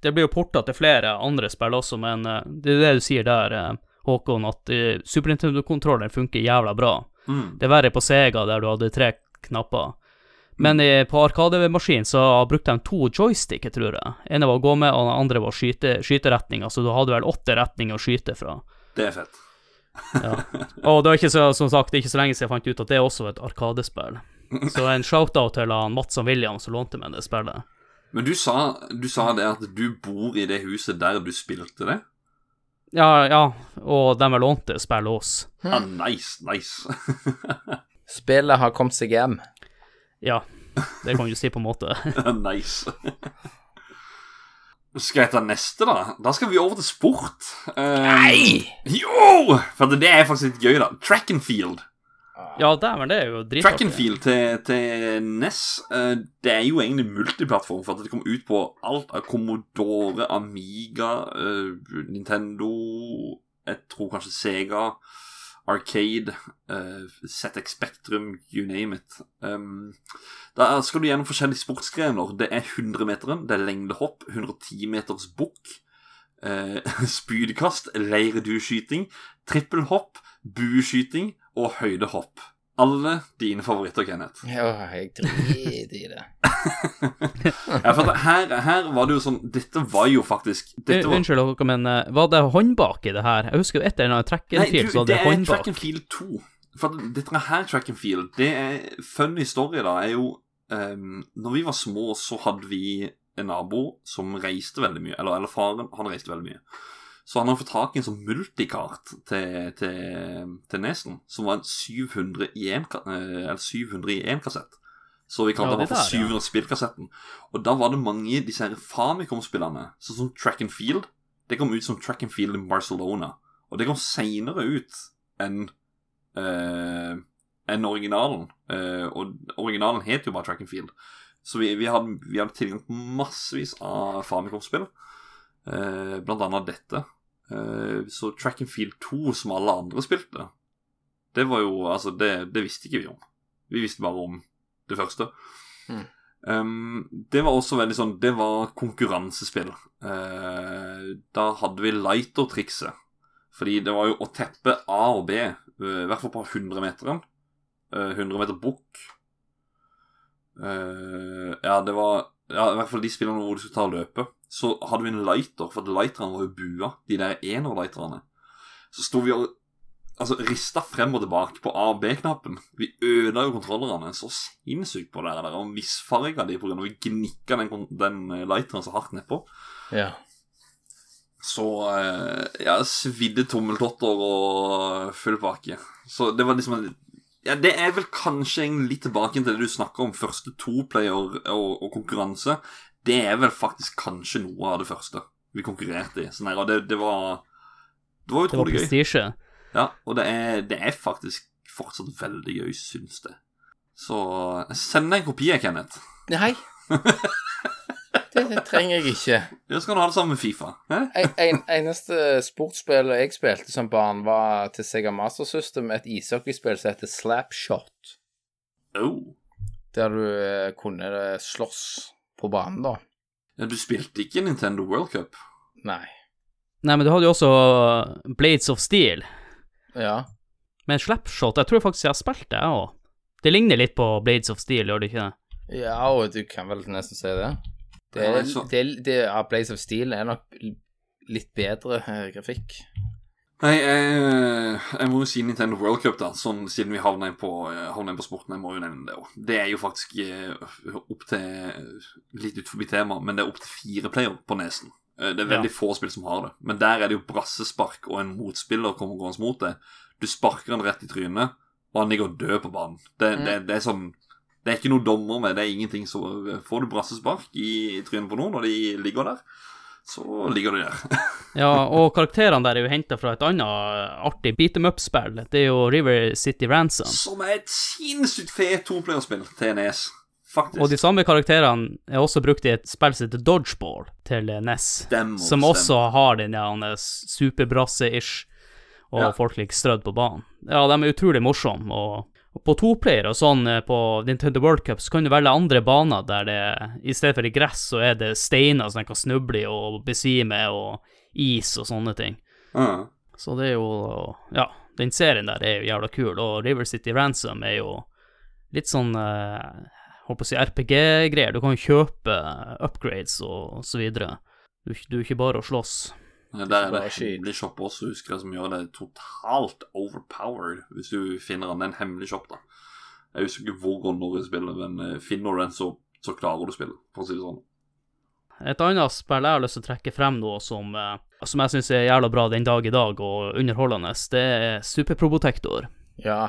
Det blir jo porta til flere andre spill også, men uh, det er det du sier der, Håkon, at Super Nintendo-kontrolleren funker jævla bra. Mm. Det er verre på Sega, der du hadde tre knapper. Men i, på Arkademaskin så brukte de to joystick, jeg tror jeg. ene var å gå med, og den andre var skyte, skyteretninga, så du hadde vel åtte retninger å skyte fra. Det er fett. Ja. Og det var ikke så, som sagt, er ikke så lenge siden jeg fant ut at det er også et Arkadespill. Så en shout-out til han Mats og William som lånte meg det spillet. Men du sa, du sa det at du bor i det huset der du spilte det? Ja, ja, og de jeg lånte spillet oss. Ah, nice, nice. Spillet har kommet seg hjem. Ja, det kan du si på en måte. nice. Skal jeg ta neste, da? Da skal vi over til sport. Nei! Jo! For det er faktisk litt gøy, da. Track and field. Ja, dæven, det er jo Track and field til, til NES, eh, det er jo egentlig multiplattform, for at det kom ut på alt av Commodore, Amiga, eh, Nintendo, jeg tror kanskje Sega, Arcade, uh, ZX Spectrum, you name it. Da skal du gjennom forskjellige sportsgrener. Det er 100-meteren, det er lengdehopp, 110 meters bukk, Uh, spydkast, leiredueskyting, trippelhopp, bueskyting og høydehopp. Alle dine favoritter, Kenneth. Ja, jeg driter i det. Ja, for her, her var det jo sånn Dette var jo faktisk dette var, Unnskyld, dere, men eh, var det håndbak i det her? Jeg husker jo et eller annet track and Nei, field, du, så var det det er. Track and Field 2. For dette her Track and Field, det er funny story, da, er jo um, Når vi var små, så hadde vi en nabo som reiste veldig mye. Eller, eller faren, han reiste veldig mye. Så han har fått tak i en sånn multikart til, til, til Nesen, som var en 700 i én eller 700 i én kassett. Så vi kalte Ja, den for der, ja. 700 spillkassetten. Og da var det mange disse her Famicom-spillene, sånn som Track and Field. Det kom ut som Track and Field i Barcelona. Og det kom seinere ut enn eh, enn originalen. Eh, og originalen het jo bare Track and Field. Så vi, vi, hadde, vi hadde tilgang på massevis av Famicom-spill. Eh, blant annet dette. Eh, så Track and Field 2, som alle andre spilte, det var jo Altså, det, det visste ikke vi om. Vi visste bare om det første. Mm. Um, det var også veldig sånn Det var konkurransespill. Uh, da hadde vi lighter-trikset. Fordi det var jo å teppe A og B, i hvert fall på 100-meteren. 100 meter bukk. Ja, det var ja, I hvert fall de spillene hvor du skulle ta og løpe. Så hadde vi en lighter, for lighterne var jo bua. De der enerlighterne. Så sto vi og altså, rista frem og tilbake på A- og B-knappen. Vi ødela jo kontrollerne så sinnssykt på det der, og misfarga de pga. vi gnikka den, den eh, lighteren så hardt nedpå. Ja. Så eh, ja, svidde tommeltotter og full pakke. Så det var liksom en ja, Det er vel kanskje litt tilbake til det du snakka om, første toplayer og, og konkurranse. Det er vel faktisk kanskje noe av det første vi konkurrerte i. Sånn her, og det, det var Det var Det var utrolig gøy. prestisje. Ja, og det er, det er faktisk fortsatt veldig gøy, syns det. Så send deg en kopi, Kenneth. Nei. Det trenger jeg ikke. Ja, skal du ha det sammen med Fifa. En, en, eneste sportsspill jeg spilte som barn, var til Sega Master System et ishockeyspill som heter Slapshot. Oh. Der du eh, kunne slåss på banen, da. Ja, du spilte ikke Nintendo World Cup? Nei. Nei, men du hadde jo også Blades of Steel. Ja. Men Slapshot, jeg tror faktisk jeg har spilt det, jeg òg. Det ligner litt på Blades of Steel, gjør det ikke det? Ja, og du kan vel nesten si det. Det, er, så- det, det er Blaze of Steel er nok litt bedre eh, grafikk. Nei, jeg, jeg må jo si Nintendo World Cup, da, sånn siden vi havna inn på, eh, på sporten. Jeg må jo nevne det òg. Det er jo faktisk eh, opp til Litt ut forbi temaet, men det er opp til fire player på nesen. Det er veldig få spill som har det. Men der er det jo brassespark, og en motspiller kommer gående mot deg. Du sparker han rett i trynet, og han ligger og dør på banen. Det, det, det er sånn Det er ikke noe dommer med, det er ingenting så Får du brassespark i, i trynet på noen, og de ligger der, så ligger de der. Ja, og karakterene der er jo henta fra et annet artig beat em up-spill. Det er jo River City Ransom. Som er et sinnssykt fet toplayerspill til NES. Faktisk. Og de samme karakterene er også brukt i et spill som heter Dodgeball til NES. Stemmer, Som stemmer. også har den ja, superbrasse-ish, og Ja. folk ligger strødd på banen. Ja, de er utrolig morsomme, og, og på toplayer og sånn eh, på Nintendo World Cup, så kan du velge andre baner der det i stedet for i gress, så er det steiner som de kan snuble i og besvime, og is og sånne ting. Ja. Så det er jo Ja, den serien der er jo jævla kul, og River City Ransom er jo litt sånn eh, Holdt på å si RPG-greier. Du kan jo kjøpe upgrades og så videre. Du, du er ikke bare å slåss. Ja, Der er det hemmelig shop også, husker jeg, som gjør det totalt overpowered, hvis du finner den. Det er en hemmelig shop, da. Jeg husker ikke hvor og når spiller, spillet, men eh, finner du den, så, så klarer du spillet, for å si det sånn. Et annet spill jeg har lyst til å trekke frem nå, som, eh, som jeg syns er jævla bra den dag i dag, og underholdende, det er Super Probotector. Ja.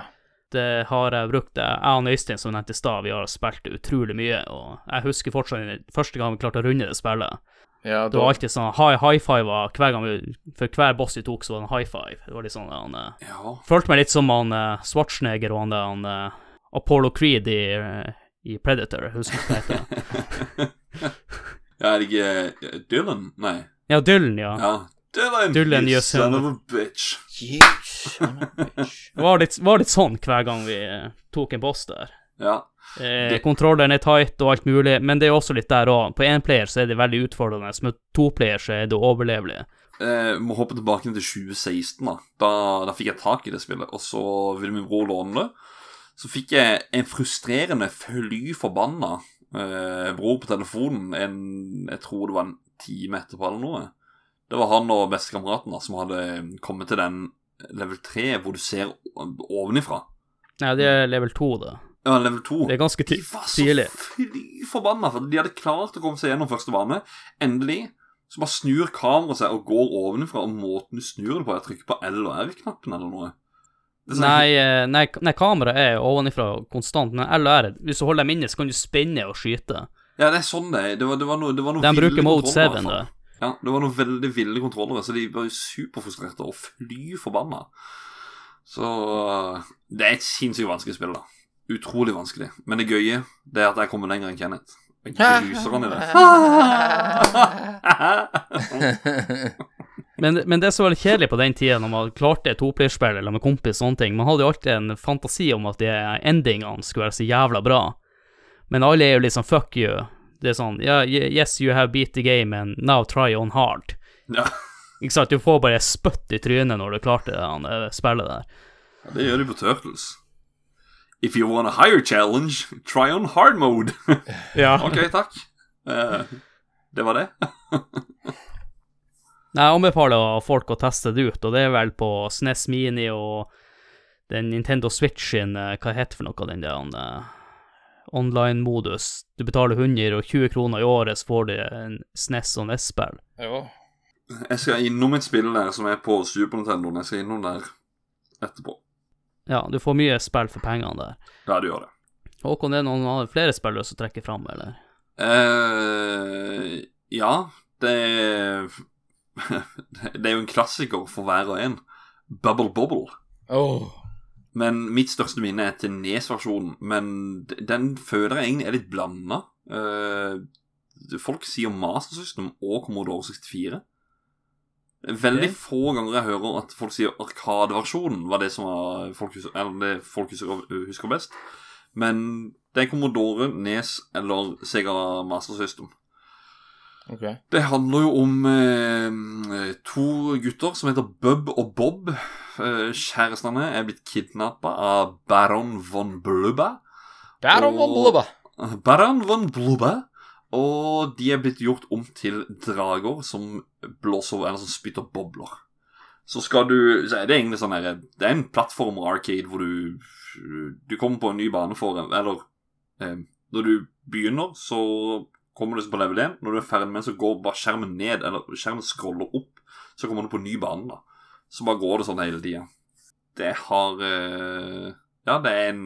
Det har jeg brukt. Jeg og Øystein, som nevnte i stad, vi har spilt utrolig mye, og jeg husker fortsatt første gang vi klarte å runde det spillet. ja Det var alltid sånn high, high five hver gang vi For hver boss vi tok, så var det en high five. Det var litt sånn han eh, Ja. Følte meg litt som han eh, Schwarzenegger og han han eh, Apollo Creed i, eh, i Predator, husker du hva det heter. ja, er det ikke eh, Dylan? Nei. Ja, Dylan, ja. Ja. Dylan, you you son of a bitch. You son of a bitch. Det var litt, var litt sånn hver gang vi eh, tok en boss der. Ja. Eh, Det- Kontrolleren er tight og alt mulig, men det er også litt der òg. På én player så er det veldig utfordrende, med to player så er det overlevelig. Eh, må hoppe tilbake til 2016, da. da. Da fikk jeg tak i det spillet, og så ville min bror låne det. Så fikk jeg en frustrerende fly forbanna eh, bror på telefonen en Jeg tror det var en time etterpå eller noe. Det var han og bestekameraten som hadde kommet til den level 3 hvor du ser ovenifra. Nei, det er level 2, det. Ja, level 2. Det er ganske tidlig. De var så tidlig. fly forbanna, for de hadde klart å komme seg gjennom første bane. Endelig så bare snur kameraet seg og går ovenfra, og måten du snur det på, er å trykke på L og R-knappen eller noe. Sånn- Nei, eh, nei, nei kameraet er ovenifra konstant, men L og R Hvis du holder dem inne, så kan du spinne og skyte. Ja, det er sånn det er. Det var, det var noe, det var noe De bruker mode 7 hvert fall. der. Ja, det var noen veldig ville kontrollere, så de var jo superfrustrerte og fly forbanna. Så øh, det er et sinnssykt vanskelig spill, da. Utrolig vanskelig. Men det gøye det er at jeg kommer lenger enn Kenneth. Jeg gruser han i det. Men, men det som var litt kjedelig på den tida, når man klarte et toplayerspill eller med kompis og sånne ting, man hadde jo alltid en fantasi om at de endingene skulle være så jævla bra. Men alle er jo sånn fuck you. Det er sånn yeah, yes, you have beat the game, and now try on hard. ja, Ikke sant? Du får bare spytt i trynet når du klarte det han, eh, spillet der. det gjør de på Turtles. If you want a higher challenge, try on hard mode. Ja. ok, takk. Uh, det var det. Nei, Jeg anbefaler folk å teste det ut, og det er vel på SNES Mini og den Nintendo Switch sin eh, Hva heter for noe, den der online-modus. Du betaler 120 kroner i året, så får du en SNES og NES-spill. Ja. Jeg skal innom et spill der som er på Super Nintendo. Jeg skal innom der etterpå. Ja, du får mye spill for pengene der. Ja, du gjør det. Håkon, det er noen av- flere spill du har lyst til å trekke fram, eller? Eh, ja, det er Det er jo en klassiker for hver og en. Bubble Bobble. Åh. Men mitt største minne er til Nes-versjonen. Men den føler jeg egentlig er litt blanda. folk sier Master System og Commodore 64. Er Veldig okay. få ganger jeg hører at folk sier Arkadeversjonen var det som var folk det folk husker, husker best. Men det er Commodore, Nes eller Sega Master System. Ok. Det handler jo om eh, to gutter som heter Bub og Bob. Eh, kjærestene er blitt kidnappa av baron von Blubba. Baron von Blubba. Baron von Blubba. Og de er blitt gjort om til drager som blåser Eller som spytter bobler. Så skal du så er Det egentlig sånn her Det er en plattform-arcade hvor du Du kommer på en ny bane for Eller eh, Når du begynner, så kommer du på level 1. Når du er ferdig med den, så går bare skjermen ned, eller skjermen scroller opp. Så kommer du på ny bane, da. Så bare går det sånn hele tida. Det har uh, Ja, det er en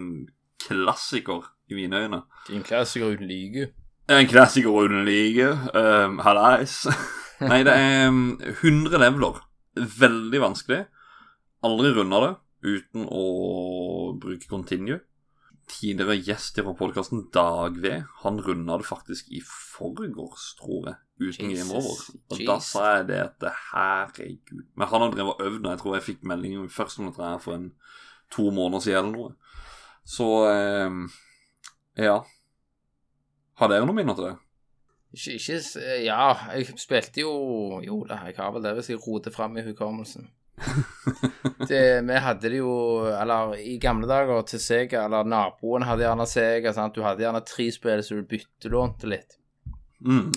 klassiker i mine øyne. En klassiker uten like. En klassiker uten like. Um, Hallais. Nei, det er um, 100 leveler. Veldig vanskelig. Aldri runda det uten å bruke continue. Tidligere gjest på podkasten, Dag V, han runda det faktisk i forgårs, tror jeg, uten Jesus, game over. Og da sa jeg det at herregud Men han har drevet og øvd, og jeg tror jeg fikk melding først om dette her for en to måneder siden eller noe. Så eh, ja. Har dere noen minner til det? Ikke, ikke Ja, jeg spilte jo Jo da, jeg har vel det hvis jeg roter fram i hukommelsen. Det, vi hadde det jo Eller i gamle dager til Sega, eller naboen hadde gjerne Sega. Sant? Du hadde gjerne tre spill så du byttelånte litt. Mm.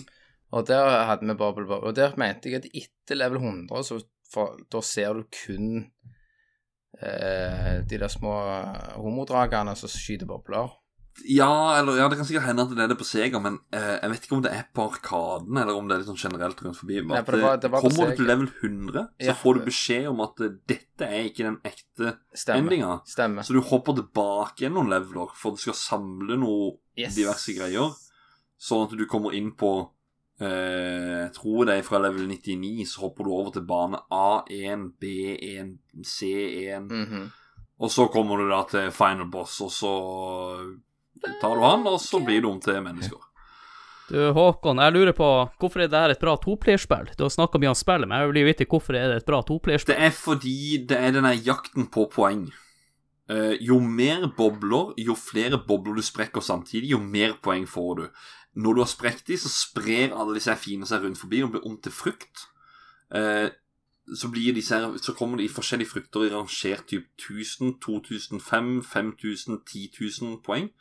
Og der hadde vi Bubble Bubble. Og der mente jeg at etter level 100, så for, da ser du kun eh, de der små homodragene som skyter bobler. Ja, eller ja, det kan sikkert hende at det er det på Sega, men eh, jeg vet ikke om det er på Arkaden, eller om det er litt sånn generelt rundt forbi. Nei, for det var- det var kommer du til level 100, så Ja. får du beskjed om at eh, dette er ikke den ekte Stemmer. endinga. Så du hopper tilbake igjen noen leveler, for du skal samle noe Yes. diverse greier. Sånn at du kommer inn på eh, Jeg tror det er fra level 99, så hopper du over til bane A1, B1, C1. Mhm. Og så kommer du da til final boss, og så tar du han, og så blir du om til mennesker. Du, Håkon, jeg lurer på hvorfor er dette et bra toplayerspill? Du har snakka mye om spillet, men jeg vil vite hvorfor er det et bra toplayerspill. Det er fordi det er denne jakten på poeng. Eh, jo mer bobler, jo flere bobler du sprekker samtidig, jo mer poeng får du. Når du har sprukket de, så sprer alle disse fine seg rundt forbi og blir om til frukt. Eh, så, blir disse her, så kommer de i forskjellige frukter i rangert typ 1000, 2005, 5000, 10 000 poeng.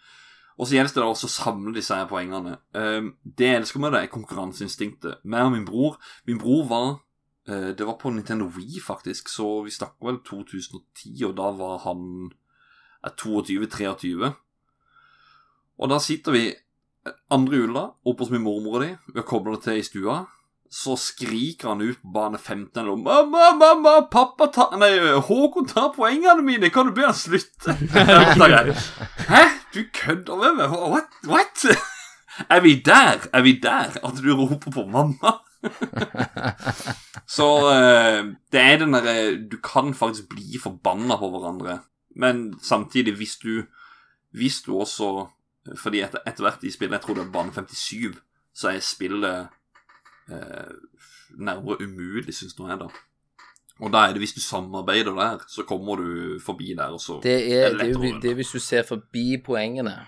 Og så gjelder det også å samle disse her poengene. Eh, det jeg elsker med det, er konkurranseinstinktet. Meg og min bror Min bror var Eh, Det var på Nintendo Wii, faktisk, så vi snakker vel 2010, og da var han eh, 22-23. Og da sitter vi eh, andre jula oppe hos min mormor og de, vi har koblet det til i stua. Så skriker han ut på bane 15 eller 'Mamma, mamma, pappa ta Nei, Håkon tar poengene mine! Kan du be han slutte?' Hæ? Du kødder med meg? What? What? Er vi der? Er vi der at du roper på mamma? Så eh, det er den derre Du kan faktisk bli forbanna på hverandre, men samtidig, hvis du Hvis du også Fordi etter, etter hvert i spillet, jeg tror det er bane 57, så er spillet eh, nærmere umulig, syns nå jeg, da. Og da er det hvis du samarbeider der, så kommer du forbi der, og så Det er, det, er det er hvis du ser forbi poengene.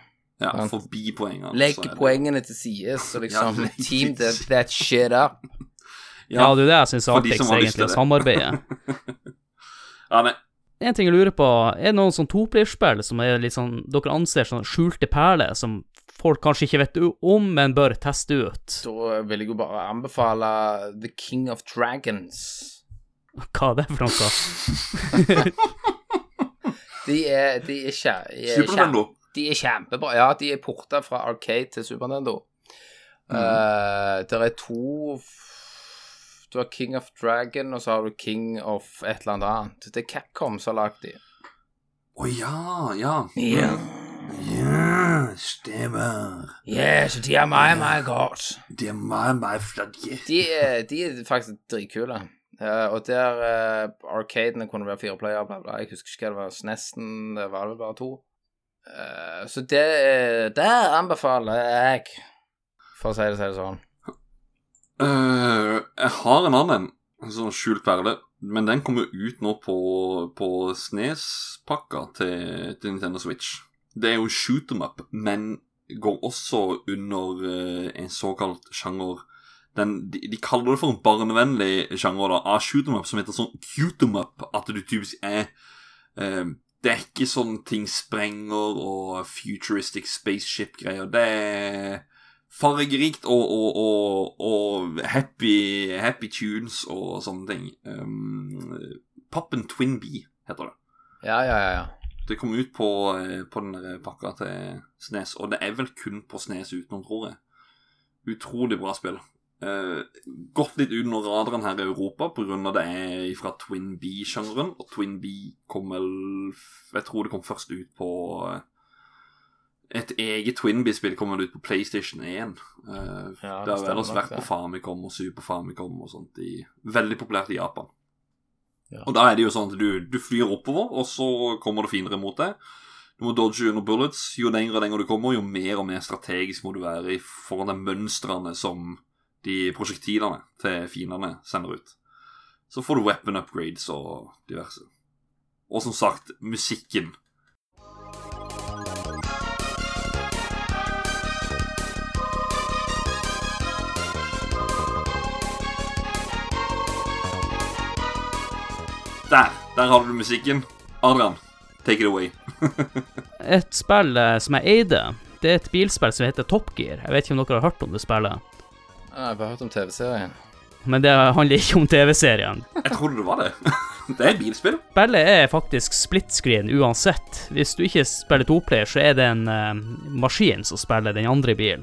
Ja, sant. forbi poengene. Legg poengene til side, så liksom Ja, Team that, that shit up. Ja, det er jo det jeg syns er artigst, egentlig, det. samarbeidet. Ja, nei, En ting jeg lurer på, er det noen sånn toplayerspill som er litt sånn dere anser som skjulte perler, som folk kanskje ikke vet om, men bør teste ut? Da vil jeg jo bare anbefale The King of Dragons. Hva er det for noe? De er, de er, kjæ, de er, kjæ- de er kjempebra. Ja, de er porta fra Arcade til Super Nintendo. Uh, det er to Du har King of Dragon, og så har du King of et eller annet. Det er Capcom som har lagd de. Å ja, ja. Yeah. Ja, stemmer. Yes, så de er meget, meget godt. De er meget, meget flotte. De er, de er faktisk dritkule. Eh, og der uh, Arcadene kunne være fire player, bla, bla. Jeg husker ikke hva det var. SNESen, det var vel bare to. Uh, så det Der anbefaler jeg for å si det, si det sånn. Uh, jeg har en annen en, sånn skjult perle, men den kommer ut nå på, på Snes-pakka til, til Nintendo Switch. Det er jo shoot 'em up, men går også under en såkalt sjanger den, de, de kaller det for en barnevennlig sjanger da, av shoot 'em up, som heter sånn cute 'em up. At du typisk er eh, Det er ikke sånn ting sprenger og futuristic spaceship-greier. Det er fargerikt og, og, og, og happy, happy tunes og sånne ting. Um, Pappen Twin Bee heter det. Ja, ja, ja. ja. Det kom ut på, eh, på den pakka til Snes, og det er vel kun på Snes utenom, tror jeg. Utrolig bra spill. Eh, gått litt under radaren her i Europa pga. det er fra Twin B-sjangeren. Og Twin B kom vel Jeg tror det kom først ut på eh, Et eget Twin B-spill kom vel ut på PlayStation 1. Uh, Ja, det har stemmer ellers vært på Famicom og Super Famicom og sånt. I, veldig populært i Japan. Ja. Og da er det jo sånn at du, du flyr oppover, og så kommer det finere mot deg. Du må dodge under bullets. Jo lenger og lenger du kommer, jo mer og mer strategisk må du være i forhold til mønstrene som de prosjektilene til fiendene sender ut. Så får du weapon upgrades og diverse. Og som sagt, musikken. Der! Der har du musikken. Adrian, take it away. Et spill eh, som jeg eide, det er et bilspill som heter Top Gear. Jeg vet ikke om dere har hørt om det spillet, Jeg har bare hørt om TV-serien. men det handler ikke om TV-serien. Jeg trodde det var det. Det er et bilspill. Spillet er faktisk split screen uansett. Hvis du ikke spiller toplayer, så er det en uh, maskin som spiller den andre bilen.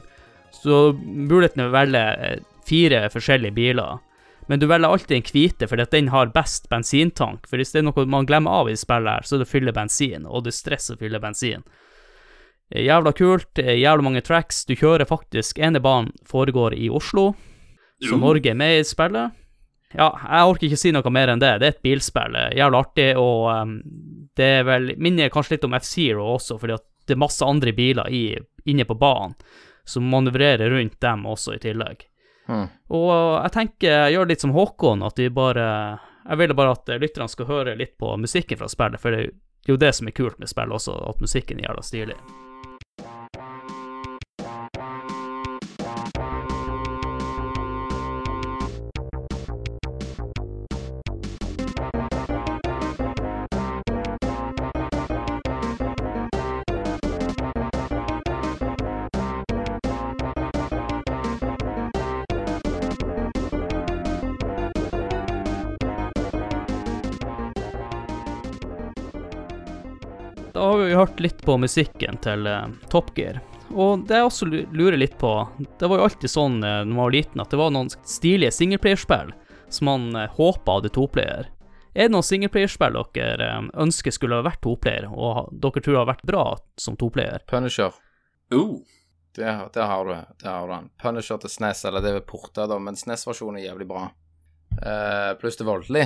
Så muligheten er å velge eh, fire forskjellige biler. Men du velger alltid en hvite, fordi at den har best bensintank. For hvis det er noe man glemmer av i spillet her, så er det å fylle bensin, og det er stress å fylle bensin. Det er Jævla kult, det er jævla mange tracks. Du kjører faktisk ene banen foregår i Oslo, så. Norge er med i spillet. Ja, jeg orker ikke si noe mer enn det. Det er et bilspill. eh, Jævla artig, og um, det er vel minner kanskje litt om F-Zero også, fordi at det er masse andre biler i, inne på banen som manøvrerer rundt dem også i tillegg. Hmm. Og jeg tenker jeg gjør litt som Håkon, at vi bare Jeg ville bare at lytterne skal høre litt på musikken fra spillet, for det er jo det som er kult med spillet også, at musikken er jævla stilig. Da har vi jo hørt litt på musikken til uh, Top Gear. Og det jeg også lurer litt på, det var jo alltid sånn uh, når man var liten, at det var noen stilige singleplayerspill som man uh, håpa hadde toplayer. Er det noen singleplayerspill dere eh, ønsker skulle ha vært toplayer, og dere tror har vært bra som toplayer? Punisher. Oh. Det, det har du. Det har du den. Punisher til SNES, eller det er porta, da, men SNES-versjonen er jævlig bra. Uh, pluss det er voldelig.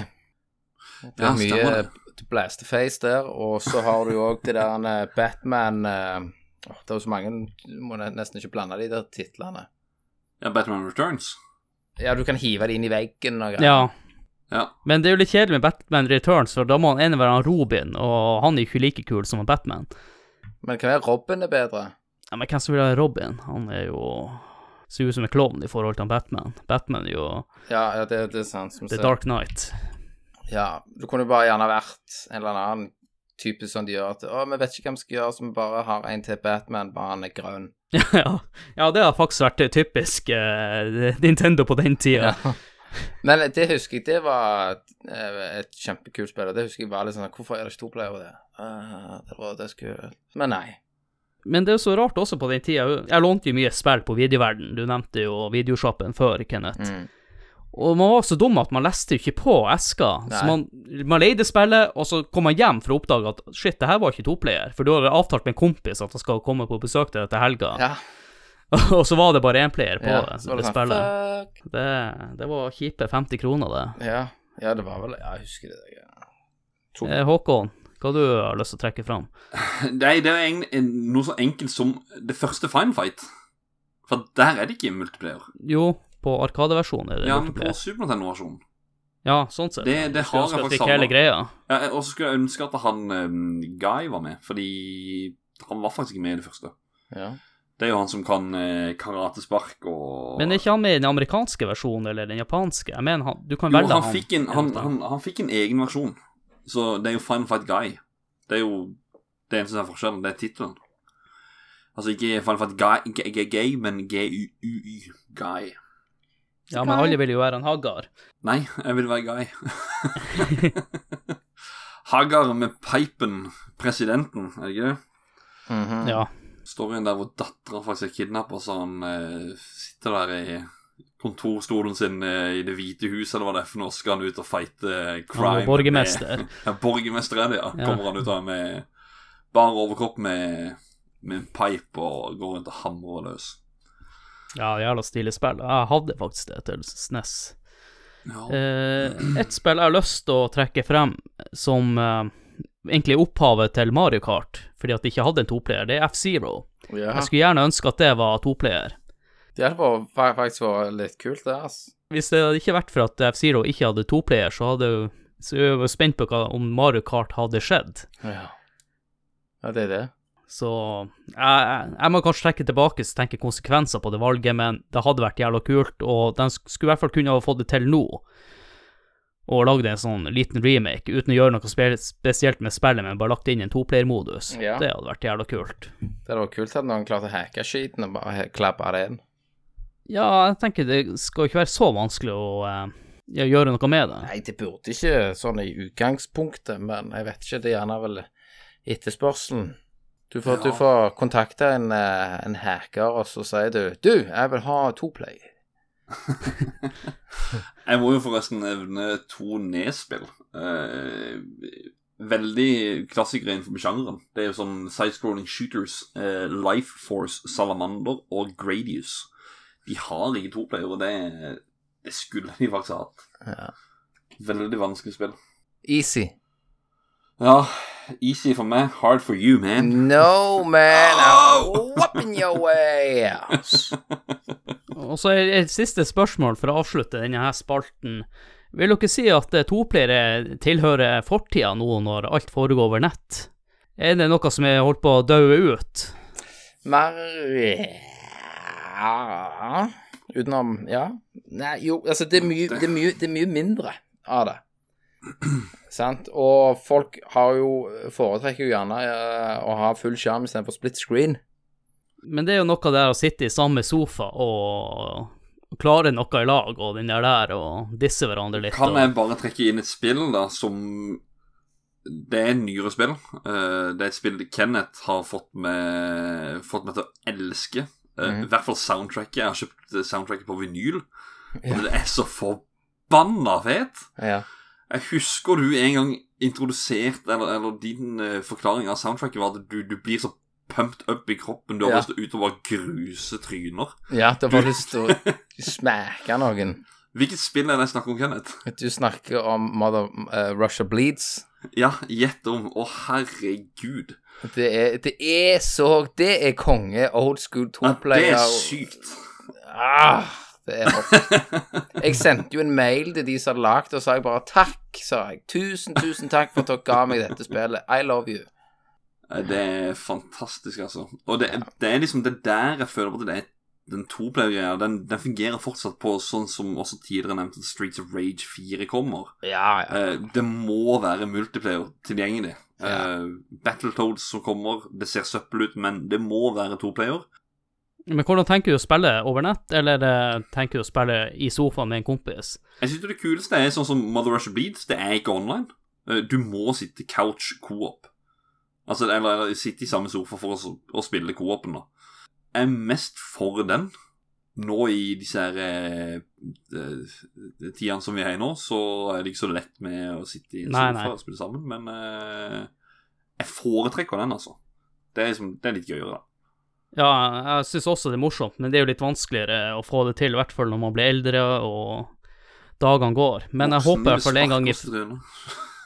Det Ja, er mye det. blasterface der, og så har du jo òg det der eh, Batman eh, Det er jo så mange Du må nesten ikke blande de der titlene. Ja, Batman Returns. Ja, du kan hive det inn i veggen og greier. Ja, Ja. men det er jo litt kjedelig med Batman Returns, for da må han ene være han Robin, og han er jo ikke like kul som Batman. Men det kan være Robin er bedre. Ja, men hvem som vil ha Robin? Han er jo Ser ut som en klovn i forhold til Batman. Batman er jo Ja, ja det, det er sant. Som The ser- Dark Knight. Ja, du kunne bare gjerne vært en eller annen type som de gjør at Å, vi vet ikke hva vi skal gjøre, så vi bare har en til Batman, bare han er grønn. ja, ja, det har faktisk vært typisk uh, Nintendo på den tida. Ja. Men det husker jeg, det var et, et kjempekult spill, og det husker jeg var litt sånn Hvorfor er det ikke to player over det? Uh, det var det skulle Men nei. Men det er jo så rart også på den tida. Jeg lånte jo mye spill på videoverden. Du nevnte jo videoshoppen før, Kenneth. Mm. Og man var så dum at man leste jo ikke på eska. Så man, man leide spillet, og så kom man hjem for å oppdage at shit, det her var ikke toplayer. For du hadde avtalt med en kompis at han skal komme på besøk til deg til helga, Ja. og så var det bare én player på ja. det, det det spillet. fuck. Det, det var kjipe 50 kroner, det. Ja. ja, det var vel jeg husker det. Ja. Eh, Håkon, hva du har lyst til å trekke fram? Nei, det er en, en, noe så enkelt som det første Fine Fight. For der er det ikke multiplayer. Jo, på Arkadeversjonen er Ja, men på. Super Nintendo-versjonen. Ja, sånn sett. Det- det har jeg faktisk greia. Ja, og så skulle jeg ønske at han um, Guy var med, fordi han var faktisk ikke med i det første. Ja. Det er jo han som kan eh, karatespark og Men er ikke han med i den amerikanske versjonen eller den japanske? Jeg mener, han, du kan Jo, velge han fikk, en, han, han, han fikk en egen versjon. Så det er jo Final Fight Guy. Det er jo det eneste som er forskjellen. Det er tittelen. Altså ikke Final Fight Guy, G- G- -G men G-U-U-Y. Guy. Ja, men alle vil jo være en Haggar. Nei, jeg vil være Guy. Hagar med pipen, presidenten, er det ikke det? Mhm. Ja. Storyen der hvor dattera faktisk er kidnappa, så han eh, sitter der i kontorstolen sin eh, i Det hvite huset, eller hva det er for noe, skal han ut og fighte eh, crime. Han var borgermester. Med, ja, borgermester er det, ja. Ja. Kommer han ut av med bar overkropp med, med en pipe og går rundt og hamrer løs. Ja, jævla stilig spill. Jeg hadde faktisk det til SNES. Ja. Eh, et spill jeg har lyst til å trekke frem som eh, egentlig opphavet til Mario Kart, fordi at de ikke hadde en toplayer, det er F-Zero. Yeah. Jeg skulle gjerne ønske at det var toplayer. Det hadde faktisk vært litt kult, det, ass. Hvis det hadde ikke vært for at F-Zero ikke hadde toplayer, så hadde så jeg var spent på hva, om Mario Kart hadde skjedd. Ja. Ja, det er det. Så jeg, jeg, må kanskje trekke tilbake og tenke konsekvenser på det valget, men det hadde vært jævla kult, og de skulle i hvert fall kunne ha fått det til nå. Og lagd en sånn liten remake uten å gjøre noe spe spesielt med spillet, men bare lagt inn en toplayer-modus. Ja. Det hadde vært jævla kult. Det hadde vært kult at noen klarte å hacke skiten og bare klappe det inn. Ja, jeg tenker det skal jo ikke være så vanskelig å eh, gjøre noe med det. Nei, det burde ikke sånn i utgangspunktet, men jeg vet ikke, det er gjerne vel etterspørselen. Du får, Ja. du får kontakte en, eh, en hacker, og så sier du Du, jeg vil ha to play'. Jeg må jo forresten nevne to nedspill. Eh, veldig klassikere innenfor sjangeren. Det er jo sånn sidescrolling shooters. Eh, Life Force, Salamander og Gradius. De har ikke to play, og det, det skulle de faktisk ha hatt. Ja. Veldig vanskelig spill. Easy. Ja, easy for meg, hard for you, man. No, man, I'm Whopping your way. Og så er et siste spørsmål for å avslutte denne her spalten. Vil dere si at toplayere tilhører fortida nå når alt foregår over nett? Er det noe som er holdt på å dø ut? Mer ja. Utenom Ja. Nei, jo, altså, det er mye, det er mye, det er mye mindre av det. Sant? Og folk har jo foretrekker jo gjerne eh, å ha full skjerm istedenfor split screen. Men det er jo noe der å sitte i samme sofa og klare noe i lag, og den der der, og disse hverandre litt. Kan og... jeg bare trekke inn et spill da som Det er et nyere spill. Eh, det er et spill Kenneth har fått meg, fått meg til å elske. Mm. I hvert fall soundtracket. Jeg har kjøpt soundtracket på vinyl. Ja. Det er så forbanna fet. Ja. Jeg husker du en gang introduserte Eller, eller din uh, forklaring av soundtracket var at du, du blir så pumped up i kroppen. Du har Ja. lyst til å ut og bare gruse tryner. ja, du får lyst til å smake noen. Hvilket spill er det jeg snakker om, Kenneth? Du snakker om Mother uh, Russia Bleeds. Ja, gjett om. Å, herregud. Det er, det er så Det er konge old school Ja, det er sykt. Ah, det er rått. Jeg sendte jo en mail til de som hadde lagd det, og sa jeg bare takk, sa jeg. Tusen, tusen takk for at dere ga meg dette spillet. I love you. Det er fantastisk, altså. Og det, det er liksom det der jeg føler at det er den toplayer-greia. Den, den fungerer fortsatt på sånn som også tidligere nevnt Streets of Rage 4 kommer. Ja, ja. Eh, det må være multiplayer tilgjengelig. Ja. Eh, Battletoads som kommer, det ser søppel ut, men det må være toplayer. Men hvordan tenker du å spille over nett, eller eh, tenker du å spille i sofaen med en kompis? Jeg synes det kuleste er sånn som Mother Russia Bleeds. Det er ikke online. Eh, Du må sitte couch co-op. Altså, eller, eller sitte i samme sofa for å, å spille co-open, da. Jeg er mest for den. Nå i disse her eh, eh, tidene som vi er i nå, så er det ikke så lett med å sitte i en Nei, sofa nei. og spille sammen, men eh, jeg foretrekker den, altså. Det er, liksom, det er litt gøyere, da. Ja, jeg syns også det er morsomt, men det er jo litt vanskeligere å få det til, i hvert fall når man blir eldre og dagene går. Men jeg håper i hvert fall en gang i.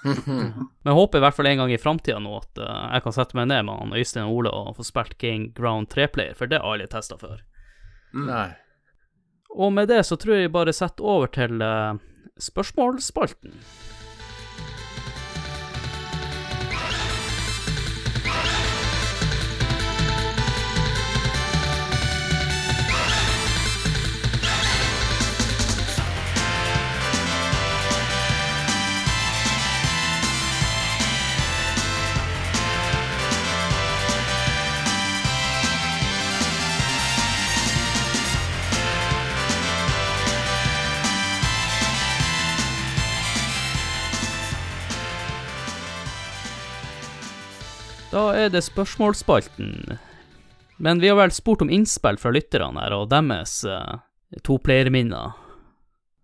Men jeg håper i hvert fall en gang i framtida nå at eh, jeg kan sette meg ned med han Øystein og Ole og få spilt Game Ground 3-player, for det har jeg aldri testa før. Nei. Og med det så tror jeg bare setter over til eh, spørsmålsspalten. Er det spørsmålsspalten. Men vi har vel spurt om innspill fra lytterne her, og deres uh, toplayerminner.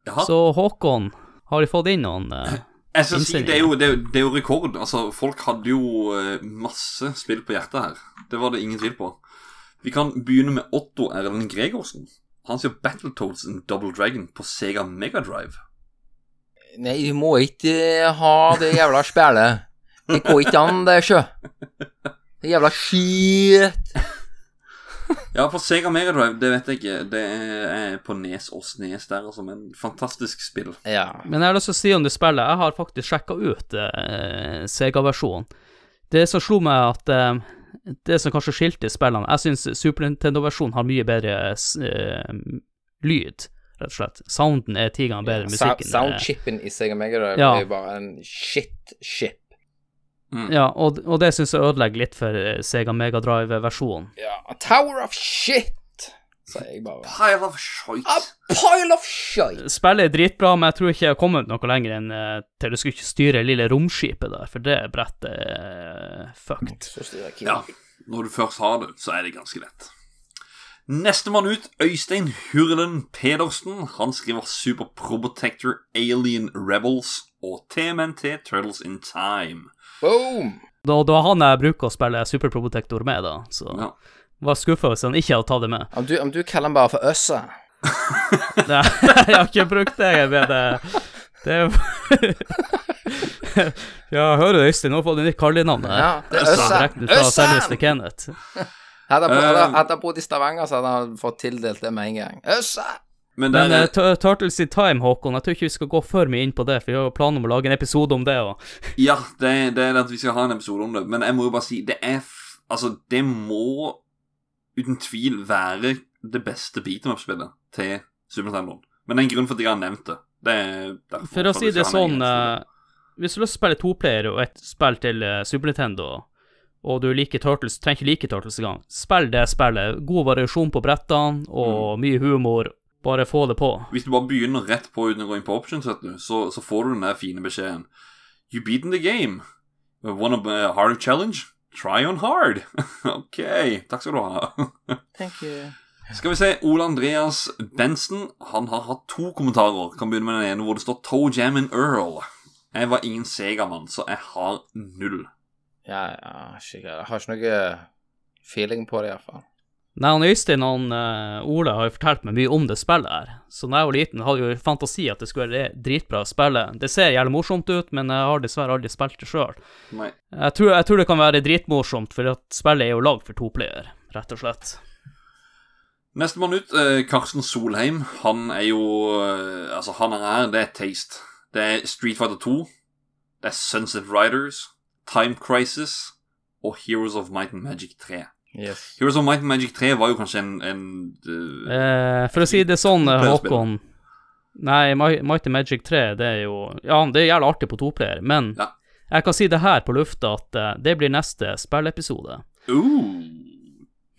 Jaha. Så Håkon, har de fått inn noen uh, Jeg skal si, det er, jo, det, er jo, det er jo rekord. Altså, Folk hadde jo uh, masse spill på hjertet her. Det var det ingen tvil på. Vi kan begynne med Otto Erlend Gregorsen. Han sier Battletoads and Double Dragon på Sega Megadrive. Nei, vi må ikke ha det jævla spillet. Det går ikke an, det, sjø. Det jævla skit. Ja, på Sega Megadrive, det vet jeg ikke. Det er på Nes og Snes der, altså. Men fantastisk spill. Ja. Men jeg har lyst til å si om det spillet, jeg har faktisk sjekka ut eh, Sega-versjonen. Det som slo meg at eh, det som kanskje skilte spillene Jeg syns Super Nintendo-versjonen har mye bedre eh, lyd, rett og slett. Sounden er ti ganger bedre. enn musikken er- Soundchipen i Sega Megadrive Ja. er jo bare en shit-chip. Ja, og, og det syns jeg ødelegger litt for Sega Mega Drive-versjonen. Ja, a tower of shit, sier jeg bare. Pile of shit. A pile of shit. Spillet er dritbra, men jeg tror ikke jeg har kommet noe lenger enn uh, til du skulle styre lille romskipet der, for det brettet er fucked. Styrer jeg Ja, når du først har det, så er det ganske lett. Nestemann ut, Øystein Hurlen Pedersen. Han skriver Super Probotector, Alien Rebels og TMNT Turtles in Time. Boom! Da, da han jeg bruker å spille Super Probotector med, da, så Ja. var skuffa hvis han ikke hadde tatt det med. Om du, om du kaller han bare for Øssa Nei, jeg har ikke brukt det med det. Det er Ja, hører du, Øystein, nå får du nytt kallenavn. Ja, det er fra Kenneth. Hadde jeg hadde jeg bodd i Stavanger, så hadde han fått tildelt det med en gang. Øssa! Men Men uh, Turtles in Time, Håkon, jeg tror ikke vi skal gå for mye inn på det, for vi har jo planer om å lage en episode om det òg. ja, det, det er det at vi skal ha en episode om det. Men jeg må jo bare si, det er Altså, det må uten tvil være det beste beat'em up-spillet til Super Nintendo. Men det er en grunn for at jeg har nevnt det. Det er derfor For å si det sånn eh, Hvis du å spille toplayer og et spill til uh, Super Nintendo, og du liker Turtles, trenger ikke like Turtles engang, spill det spillet. God variasjon på brettene og Mm. mye humor. Bare få det på. Hvis du bare begynner rett på uten å gå inn på options, du, så, så får du den der fine beskjeden. You beaten the game. Want a hard challenge? Try on hard. ok, takk skal du ha. Thank you. Skal vi se, Ole Andreas Benson Han har hatt to kommentarer. Kan begynne med den ene hvor det står Toe Jam and Earl. Jeg var ingen Sega-mann, så jeg har null. Ja, ja, skikkelig. Jeg har ikke noe feeling på det, iallfall. Nei, han Øystein og uh, Ola har jo fortalt meg mye om det spillet her. Så da jeg var liten, hadde jeg jo fantasi at det skulle være dritbra å spille. Det ser jævlig morsomt ut, men jeg har dessverre aldri spilt det sjøl. Jeg, tror- jeg tror det kan være dritmorsomt, for at spillet er jo lagd for to player, rett og slett. Nestemann ut, eh, Karsten Solheim. Han er jo eh, Altså, han er her, det er Taste. Det er Street Fighter 2. Det er Sunset Riders. Time Crisis. Og Heroes of Might and Magic 3. Yes. Heroes of Might and Magic 3 var jo kanskje en, en uh, Eh, for å si det sånn, eh, Håkon Nei, Might Mighty Magic 3, det er jo Ja, det er jævlig artig på toplayer, men Ja. jeg kan si det her på lufta at det blir neste spillepisode. uh,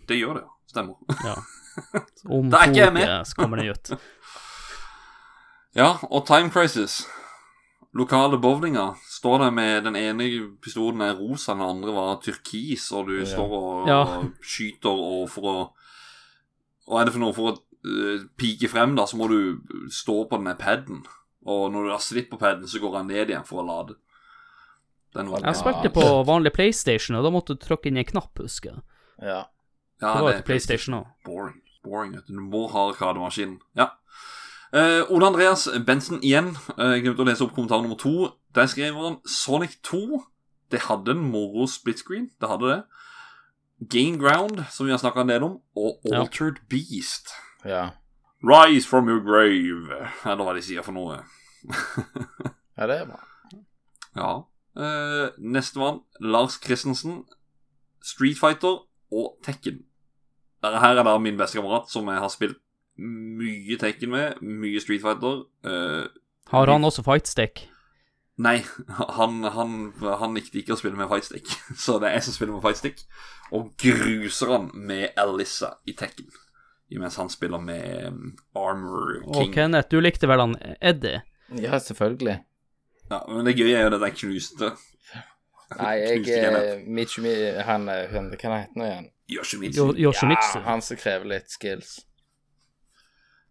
Det gjør det. Stemmer. Ja. Om Da er to ikke jeg med. uker kommer den ut. Ja, og Time Crisis. Lokale bowlinga står der med den ene pistolen er rosa, den andre var turkis, og du står og, Ja. og skyter og for å Hva er det for noe? For å uh, pike frem, da, så må du stå på denne paden. Og når du har slitt på paden, så går han ned igjen for å lade. Den var Jeg spilte på vanlig PlayStation, og da måtte du trykke inn en knapp, husker jeg. Ja. ja, Det var det jo til PlayStation òg. Boring. Boring, vet du. Du må ha arkademaskinen. Ja. Eh, Ole Andreas Bensen igjen. Uh, Jeg glemte å lese opp kommentar nummer to. Der skriver han Sonic 2. Det hadde en moro split screen. Det hadde det. Gain Ground, som vi har snakka en del om, og Ja. Altered Beast. Ja. Rise from your grave, eller hva de sier for noe. ja, det er bra. Ja. Uh, Nestemann, Lars Christensen. Street Fighter og Tekken. Dette her er da min beste kamerat, som jeg har spilt mye Tekken med. Mye Street Fighter. Uh, har han også fightstick? Nei, han, han, han, likte ikke å spille med fightstick, så det er jeg som spiller med fightstick. Og gruser han med Alissa i Tekken, mens han spiller med um, Armor King. Og Kenneth, du likte vel han Eddie? Ja, selvfølgelig. Ja, Men det gøye er jo at jeg knuste. Nei, jeg Michi, han, han Hva heter han igjen? Yoshimitsu. Yoshimitsu. Ja, han som krever litt skills.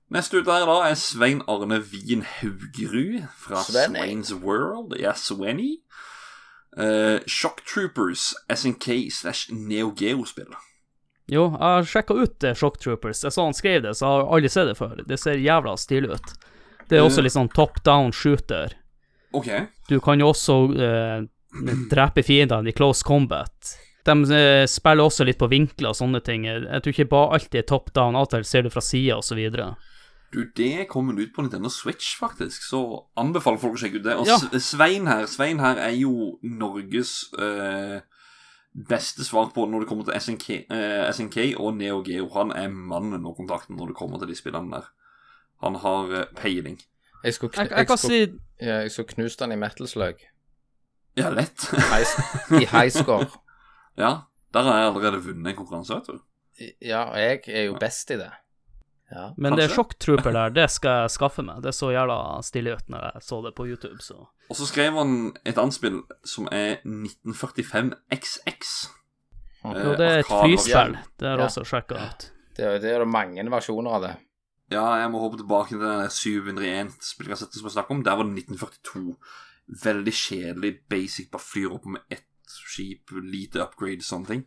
Neste ut der da er Svein Arne Wien Haugerud fra Svenny. Swains World. Ja, Swenny. Uh, Shock Troopers, SNK slash Neo Geo-spill. Jo, jeg har sjekka ut uh, Shock Troopers. Jeg så han skrev det, så jeg har aldri sett det før. Det ser jævla stilig ut. Det er også litt sånn top down shooter. Ok. Du kan jo også uh, drepe fiendene i close combat. De uh, spiller også litt på vinkler og sånne ting. Jeg tror ikke bare alltid er top down, av og til ser du fra sida og så videre. Du, det kommer ut på Nintendo Switch, faktisk, så anbefaler folk å sjekke ut det. Og Ja. Svein her Svein her er jo Norges eh, beste svar på når det kommer til SNK, eh, SNK og Neo Geo. Han er mannen og kontakten når det kommer til de spillene der. Han har eh, peiling. Jeg skulle, kn Jeg, jeg skulle, si ja, jeg skulle knust han i metal slug. Ja, lett. I high score. ja, der har jeg allerede vunnet en konkurranse, vet du. Ja, og jeg er jo best i det. Ja. Men det Kanskje? Shock Trooper der, det skal jeg skaffe meg. Det så jævla stilig ut når jeg så det på YouTube, så Og så skrev han et annet spill som er 1945 XX. Eh, Jo, det er et Arkade- flyspill. Det har jeg Ja. også sjekka ut. Det, er- det er mange versjoner av det. Ja, jeg må håpe tilbake til den 701 spillkassetten som jeg snakket om. Der var det 1942. Veldig kjedelig, basic, bare flyr opp med ett skip, lite upgrade, sånne ting.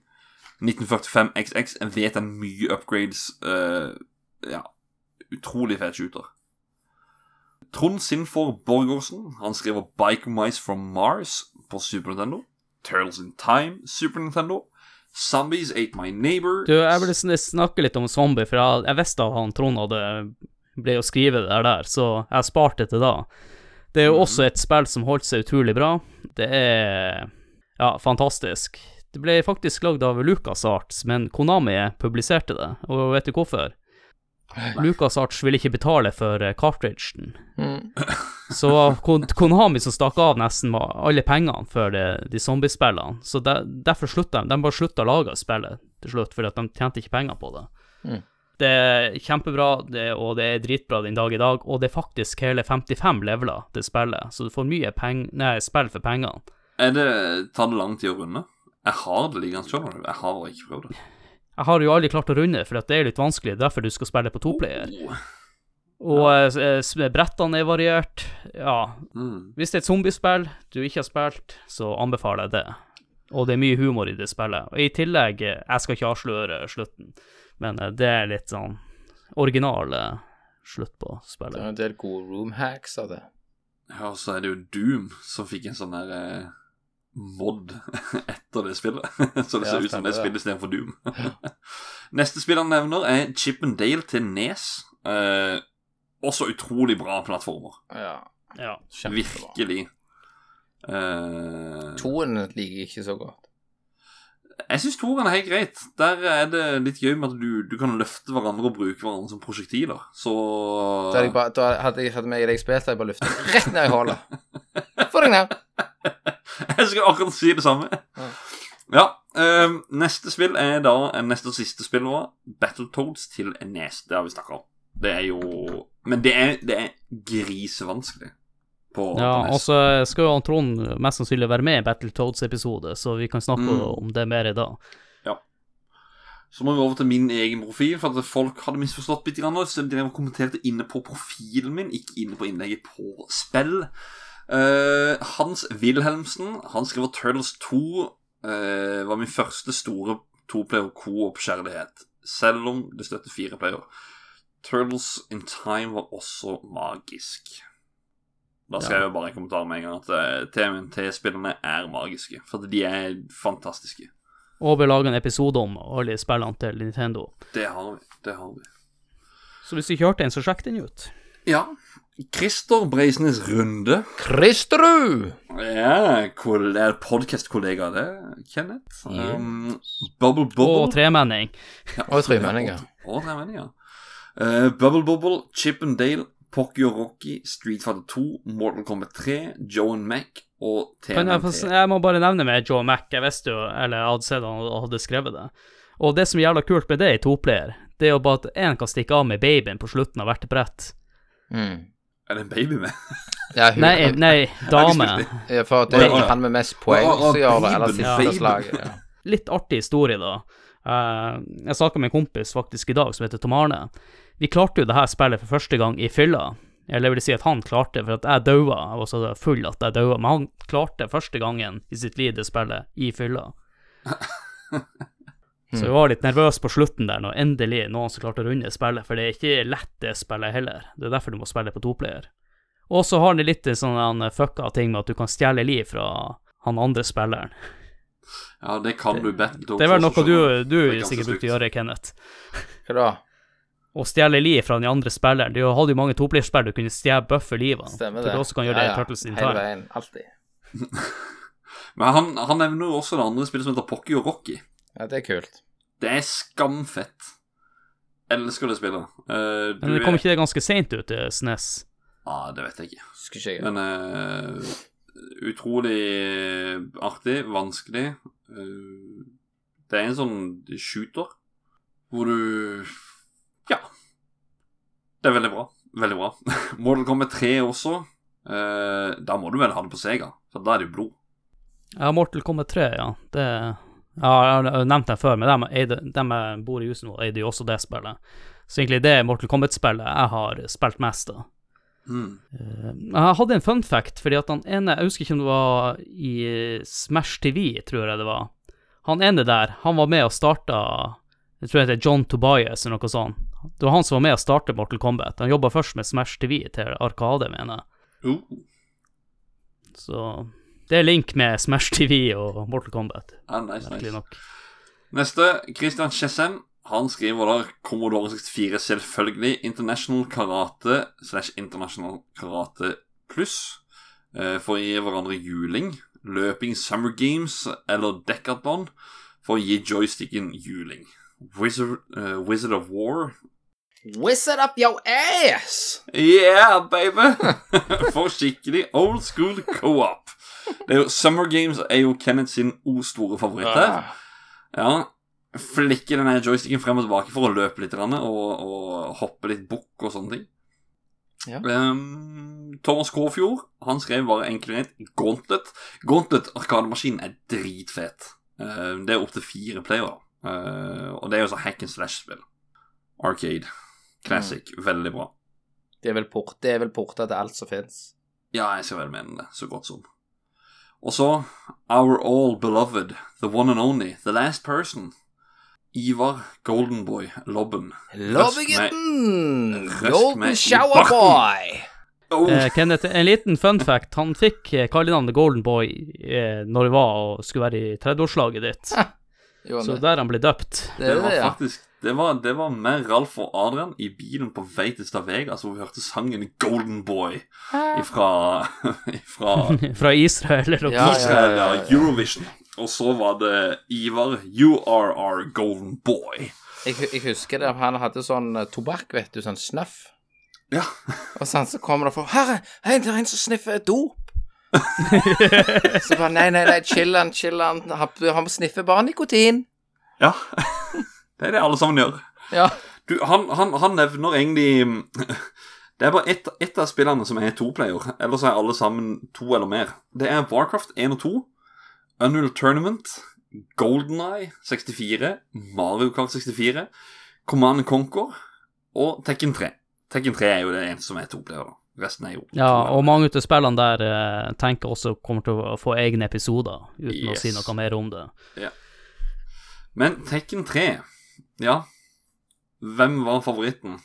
1945 XX, jeg vet det er mye upgrades. eh, ja, utrolig fet shooter. Trond Sinfor Borgersen han skriver Bike Mice from Mars på Super Nintendo. Turtles in Time, Super Nintendo. Zombies Ate My Neighbor. Du, jeg vil snakke litt om zombie, for jeg, jeg visste at han Trond hadde ble å skrive det der, der, så jeg sparte det til da. Det er jo også et spill som holdt seg utrolig bra. Det er ja, fantastisk. Det ble faktisk lagd av LucasArts, men Konami publiserte det, og vet du hvorfor? LucasArts ville ikke betale for eh, cartridgen. Mm. Så Kon- Konami som stakk av nesten med alle pengene for de, de zombiespillene. Så der, derfor slutta de. De bare slutta å lage spillet til slutt, fordi at de tjente ikke penger på det. Mm. Det er kjempebra, det, og det er dritbra den dag i dag, og det er faktisk hele 55 leveler til spillet, så du får mye peng nei, spill for pengene. Er det, tar det lang tid å runde? Jeg har det liggende sjøl, jeg har ikke prøvd det. Jeg har jo aldri klart å runde, for det er litt vanskelig, derfor du skal spille på toplayer. Oh. Og ja. brettene er variert. Ja, Mm. Hvis det er et zombiespill du ikke har spilt, så anbefaler jeg det. Og det er mye humor i det spillet. Og i tillegg, eh, jeg skal ikke avsløre slutten, men eh, det er litt sånn original eh, slutt på spillet. Det er en del gode room hacks av det. Ja, og så er det jo Doom som fikk en sånn derre eh, mod etter det spillet. så det Ja, ser ut som det er det. spill istedenfor Doom. Neste spill han nevner, er Chip and Dale til Nes. Eh, også utrolig bra plattformer. Ja, Ja. kjempebra. Virkelig. Eh, Toen liker jeg ikke så godt. jeg syns toeren er helt greit. Der er det litt gøy med at du, du kan løfte hverandre og bruke hverandre som prosjektiler. Så Da hadde, jeg bare, da hadde jeg hadde deg spilt, hadde jeg bare løftet rett ned i hullet. Få deg ned. Jeg skulle akkurat si det samme. Ja. Ehm, neste spill er da eh, Neste og siste spill nå. Battletoads til Nes. Det har vi snakka om. Det er jo Men det er, det er grisevanskelig på, ja på og så skal jo Trond mest sannsynlig være med i Battletoads-episode, så vi kan snakke Mm. om det mer i dag. Ja. Så må vi over til min egen profil, for at folk hadde misforstått litt. grann, Så de kommenterte inne på profilen min, ikke inne på innlegget på spill. Eh, Hans Wilhelmsen han skriver Turtles 2 eh, var min første store toplayer coop-kjærlighet, selv om det støtter fire player. Turtles in Time var også magisk. Da skal Ja. jeg bare en kommentar med en gang at eh, TMNT-spillene er magiske, for de er fantastiske. Og vi lager en episode om alle spillene til Nintendo. Det har vi. Det har vi. Så hvis du ikke hørte en, så sjekk den ut. Ja. Christer Breisnes Runde. Kristerud! Ja, det er podkast-kollega, det, Kenneth. Yeah. Um, Bubble Bubble. Og tremenning. Ja, Og tremenninger. Og tremenninger. Uh, Bubble Bubble, Chip and Dale, Pocky og Rocky, Street Fighter 2, Mortal Kombat 3, Joe and Mac og Kan jeg, TNT. jeg må bare nevne med Joe Mac. Jeg visste jo, eller jeg hadde sett han hadde skrevet det. Og det som er jævla kult med det i toplayer, det er jo bare at én kan stikke av med babyen på slutten av hvert brett. Mm. Er det en baby med? Ja, hun, Nei, nei, dame. Ja, for det er han med mest poeng som gjør det, eller siste ja. slaget. Ja. Litt artig historie, da. Eh, jeg snakka med en kompis faktisk i dag som heter Tom Arne. Vi klarte jo det her spillet for første gang i fylla. Eller vil si at han klarte, for at jeg daua. Jeg var så full at jeg daua. Men han klarte første gangen i sitt liv det spillet i fylla. Så jeg var litt nervøs på slutten der, når endelig noen som klarte å runde spillet. For det er ikke lett, det spillet heller. Det er derfor du må spille på toplayer. Og så har det litt sånn han fucka ting med at du kan stjele liv fra han andre spilleren. Ja, det kan du bedt Det er vel noe du, du Det ganske sikkert brukte å gjøre, Kenneth. Hva da? Å stjele liv fra den andre spilleren. Du hadde jo mange toplayerspill du kunne stjele buffer livet. Stemmer Så det. du også kan gjøre det i Ja, ja. Turtles in Hele Time. veien. Alltid. Men han, han nevner jo også det andre spillet som heter Pocky og Rocky. Ja, det er kult. Det er skamfett. Elsker det spillet. Uh, du Men det kom er- ikke det ganske seint ut til SNES? Ja, det vet jeg ikke. Skal ikke jeg. Men uh, utrolig artig, vanskelig. Uh, det er en sånn shooter hvor du Ja. Det er veldig bra. Veldig bra. Mortal Kombat 3 også. Uh, da må du vel ha det på Sega, for da er det jo blod. Ja, Mortal Kombat 3, ja. Det ja, Jeg har nevnt dem før, men dem, jeg bor i huset nå, eide jo også det spillet. Så egentlig det er Mortal Kombat-spillet jeg har spilt mest av. Mm. Eh, Jeg hadde en fun fact, fordi at han ene Jeg husker ikke om det var i Smash TV, tror jeg det var. Han ene der, han var med og starta Jeg tror det heter John Tobias eller noe sånt. Det var han som var med å starte Mortal Kombat. Han jobba først med Smash TV til Arkade, mener jeg. Uh, Så det er link med Smash TV og Mortal Kombat, ja, nice, nice. nok. Neste, Christian Chessem. Han skriver da Commodore 64, selvfølgelig. International Karate slash International Karate pluss. Eh, for å gi hverandre juling. Løping Summer Games eller Decathlon for å gi joysticken juling. Wizard, uh, Wizard of War. Wizard up your ass! Yeah, baby! for skikkelig old school co-op. Det er jo, Summer Games er jo Kenneth sin o store favoritt her. Ah, Ja, flikke denne joysticken frem og tilbake for å løpe litt og, og hoppe litt bukk og sånne ting. Ja. Um, Thomas Kåfjord han skrev bare enkelt og Gauntlet. Gauntlet arkademaskinen er dritfet. Uh, det er opptil fire player. Uh, og det er jo så hack and slash-spill. Arcade. Classic. Veldig bra. det er vel port, det er vel porta til alt som fins. Ja, jeg skal vel mene det, så godt som. Og så Our All Beloved, The One and Only, The Last Person. Ivar Goldenboy Lobben. Lobbegutten! Golden i Shower barten. Boy! Oh, Eh, Kenneth, en liten fun fact. Han fikk eh, kallenavnet Goldenboy eh, når det var og skulle være i 30-årslaget ditt. Ah, Så der han ble døpt. det det det var det, ja. faktisk det var, det var med Ralf og Adrian i bilen på vei til Stavegas, hvor vi hørte sangen Golden Boy ifra, Fra, Fra Israel eller noe Ja. Israel, ja, ja, ja. Eurovision. Og så var det Ivar, you are our golden boy. Jeg, jeg husker det, han hadde sånn eh, tobakk, vet du, sånn snøff. Ja. Og sånn, så kommer det for Herre, hei, det er en som sniffer dop. så bare Nei, nei, nei, chiller'n, chiller'n. Han, han sniffer bare nikotin. Ja. Det er det alle sammen gjør. Ja. Du, han, han, han nevner egentlig Det er bare ett et av spillene som er toplayer. Ellers er alle sammen to eller mer. Det er Warcraft 1 og 2, Unreal Tournament, Goldeneye 64, Mario Kart 64, Command Conquer og Tekken 3. Tekken 3 er jo det eneste som er toplayer. da. Resten er jo Ja, og mange av spillene der eh, tenker også kommer til å få egne episoder, uten å si noe mer om det. Men Tekken 3, ja Hvem var favoritten?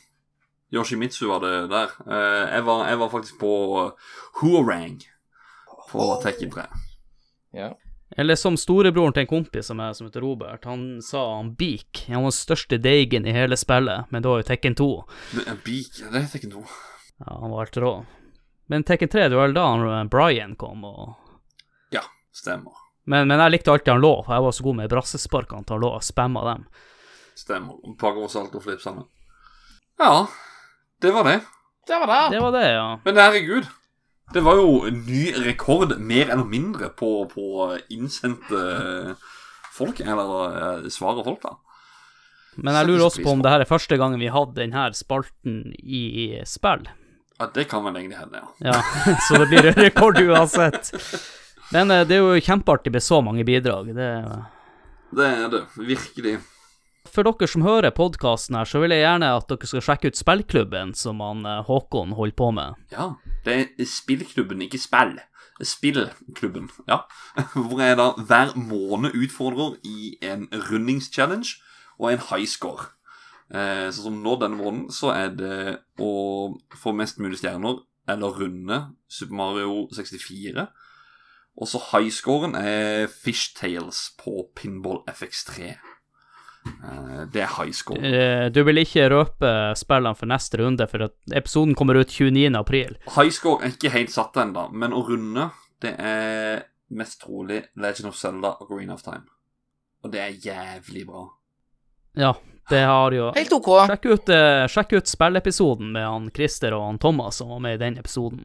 Yoshimitsu var det der. Eh, jeg, var, jeg var faktisk på Huorang på Tekken 3. ja. Eller som storebroren til en kompis som, er, som heter Robert, han sa han Beak. Han var den største deigen i hele spillet, men det var jo Tekken 2. Men Beak, det er Tekken 2. Ja, han var helt rå. Men Tekken 3, det var vel da han, Brian kom, og Ja, stemmer. men, men jeg likte alltid han lå, for jeg var så god med brassesparkene til han lå og spamma dem. Stemmer. Pakker og salt og flipp sammen. Ja, det var det. Det var det. Det var det, ja. Men herregud, det var jo en ny rekord, mer eller mindre, på, på innsendte folk, eller eh, svare folk, da. Men jeg lurer også på om det her er første gangen vi hadde denne spalten i spill. Ja, det kan vel egentlig hende, ja. Ja, så det blir rekord uansett. Men eh, det er jo kjempeartig med så mange bidrag. Det er Det er det, virkelig. For dere som hører podkasten her, så vil jeg gjerne at dere skal sjekke ut spillklubben som han eh, Håkon holder på med. Ja, det er spillklubben, ikke spill. Spillklubben, ja. Hvor jeg da hver måned utfordrer i en rundingschallenge og en high score. Sånn som nå denne måneden, så er det å få mest mulig stjerner, eller runde Super Mario 64. Og så highscoren er Fishtails på Pinball FX3. Eh, det er highscore. Eh, Du vil ikke røpe spillene for neste runde, for at episoden kommer ut 29. april. Highscore er ikke helt satt ennå, men å runde, det er mest trolig Legend of Zelda og Green of Time. Og det er jævlig bra. Ja, det har jo Helt OK. Sjekk ut, eh, sjekk ut spillepisoden med han Christer og han Thomas som var med i den episoden.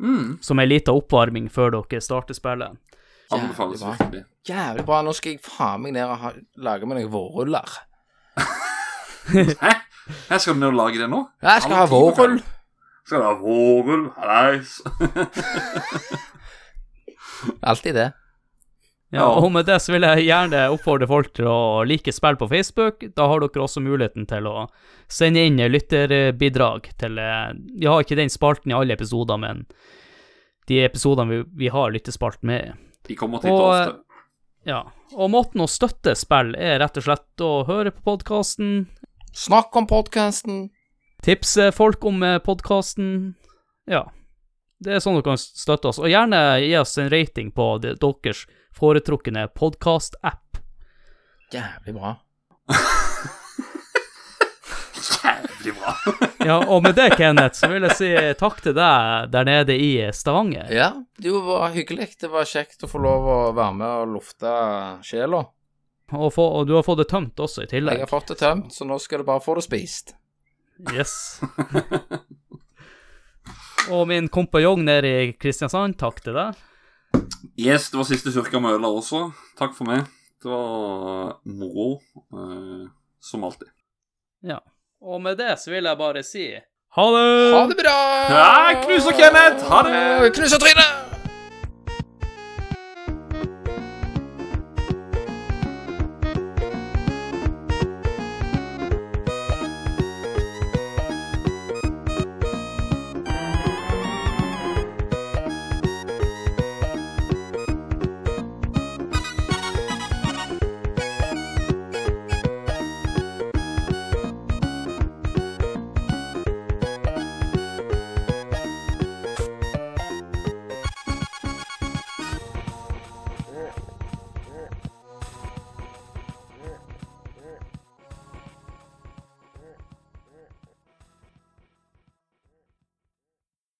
Mm. Som ei lita oppvarming før dere starter spillet. Anbefales virkelig. Jævlig bra. Nå skal jeg faen meg ned og ha, lage meg noen vårruller. Hæ? Jeg skal du ned og lage det nå? Jeg skal ha Alle vårrull. Skal du ha vårrull? Hallais. Alltid det. Ja, Ja. og med det så vil jeg gjerne oppfordre folk til å like spill på Facebook. Da har dere også muligheten til å sende inn lytterbidrag til eh, Vi har ikke den spalten i alle episoder, men de episodene vi, vi har lyttespalten med. De kommer titt Og, ofte. Ja. Og måten å støtte spill er rett og slett å høre på podkasten, Snakk om podkasten. tipse folk om podkasten. Ja. Det er sånn dere kan støtte oss. Og gjerne gi oss en rating på deres foretrukne podkast-app. Jævlig bra. Jævlig bra. Ja, og med det, Kenneth, så vil jeg si takk til deg der nede i Stavanger. Ja, det var hyggelig. Det var kjekt å få lov å være med og lufte sjela. Og, få, og du har fått det tømt også, i tillegg. Jeg har fått det tømt, så nå skal du bare få det spist. Yes. Og min kompanjong nede i Kristiansand, takk til deg. Yes, det var siste surka med øla også. Takk for meg. Det var moro, eh, som alltid. Ja. Og med det så vil jeg bare si ha det! Ha det bra! Ja, knus og Kenneth! Ha det! Knus og trynet!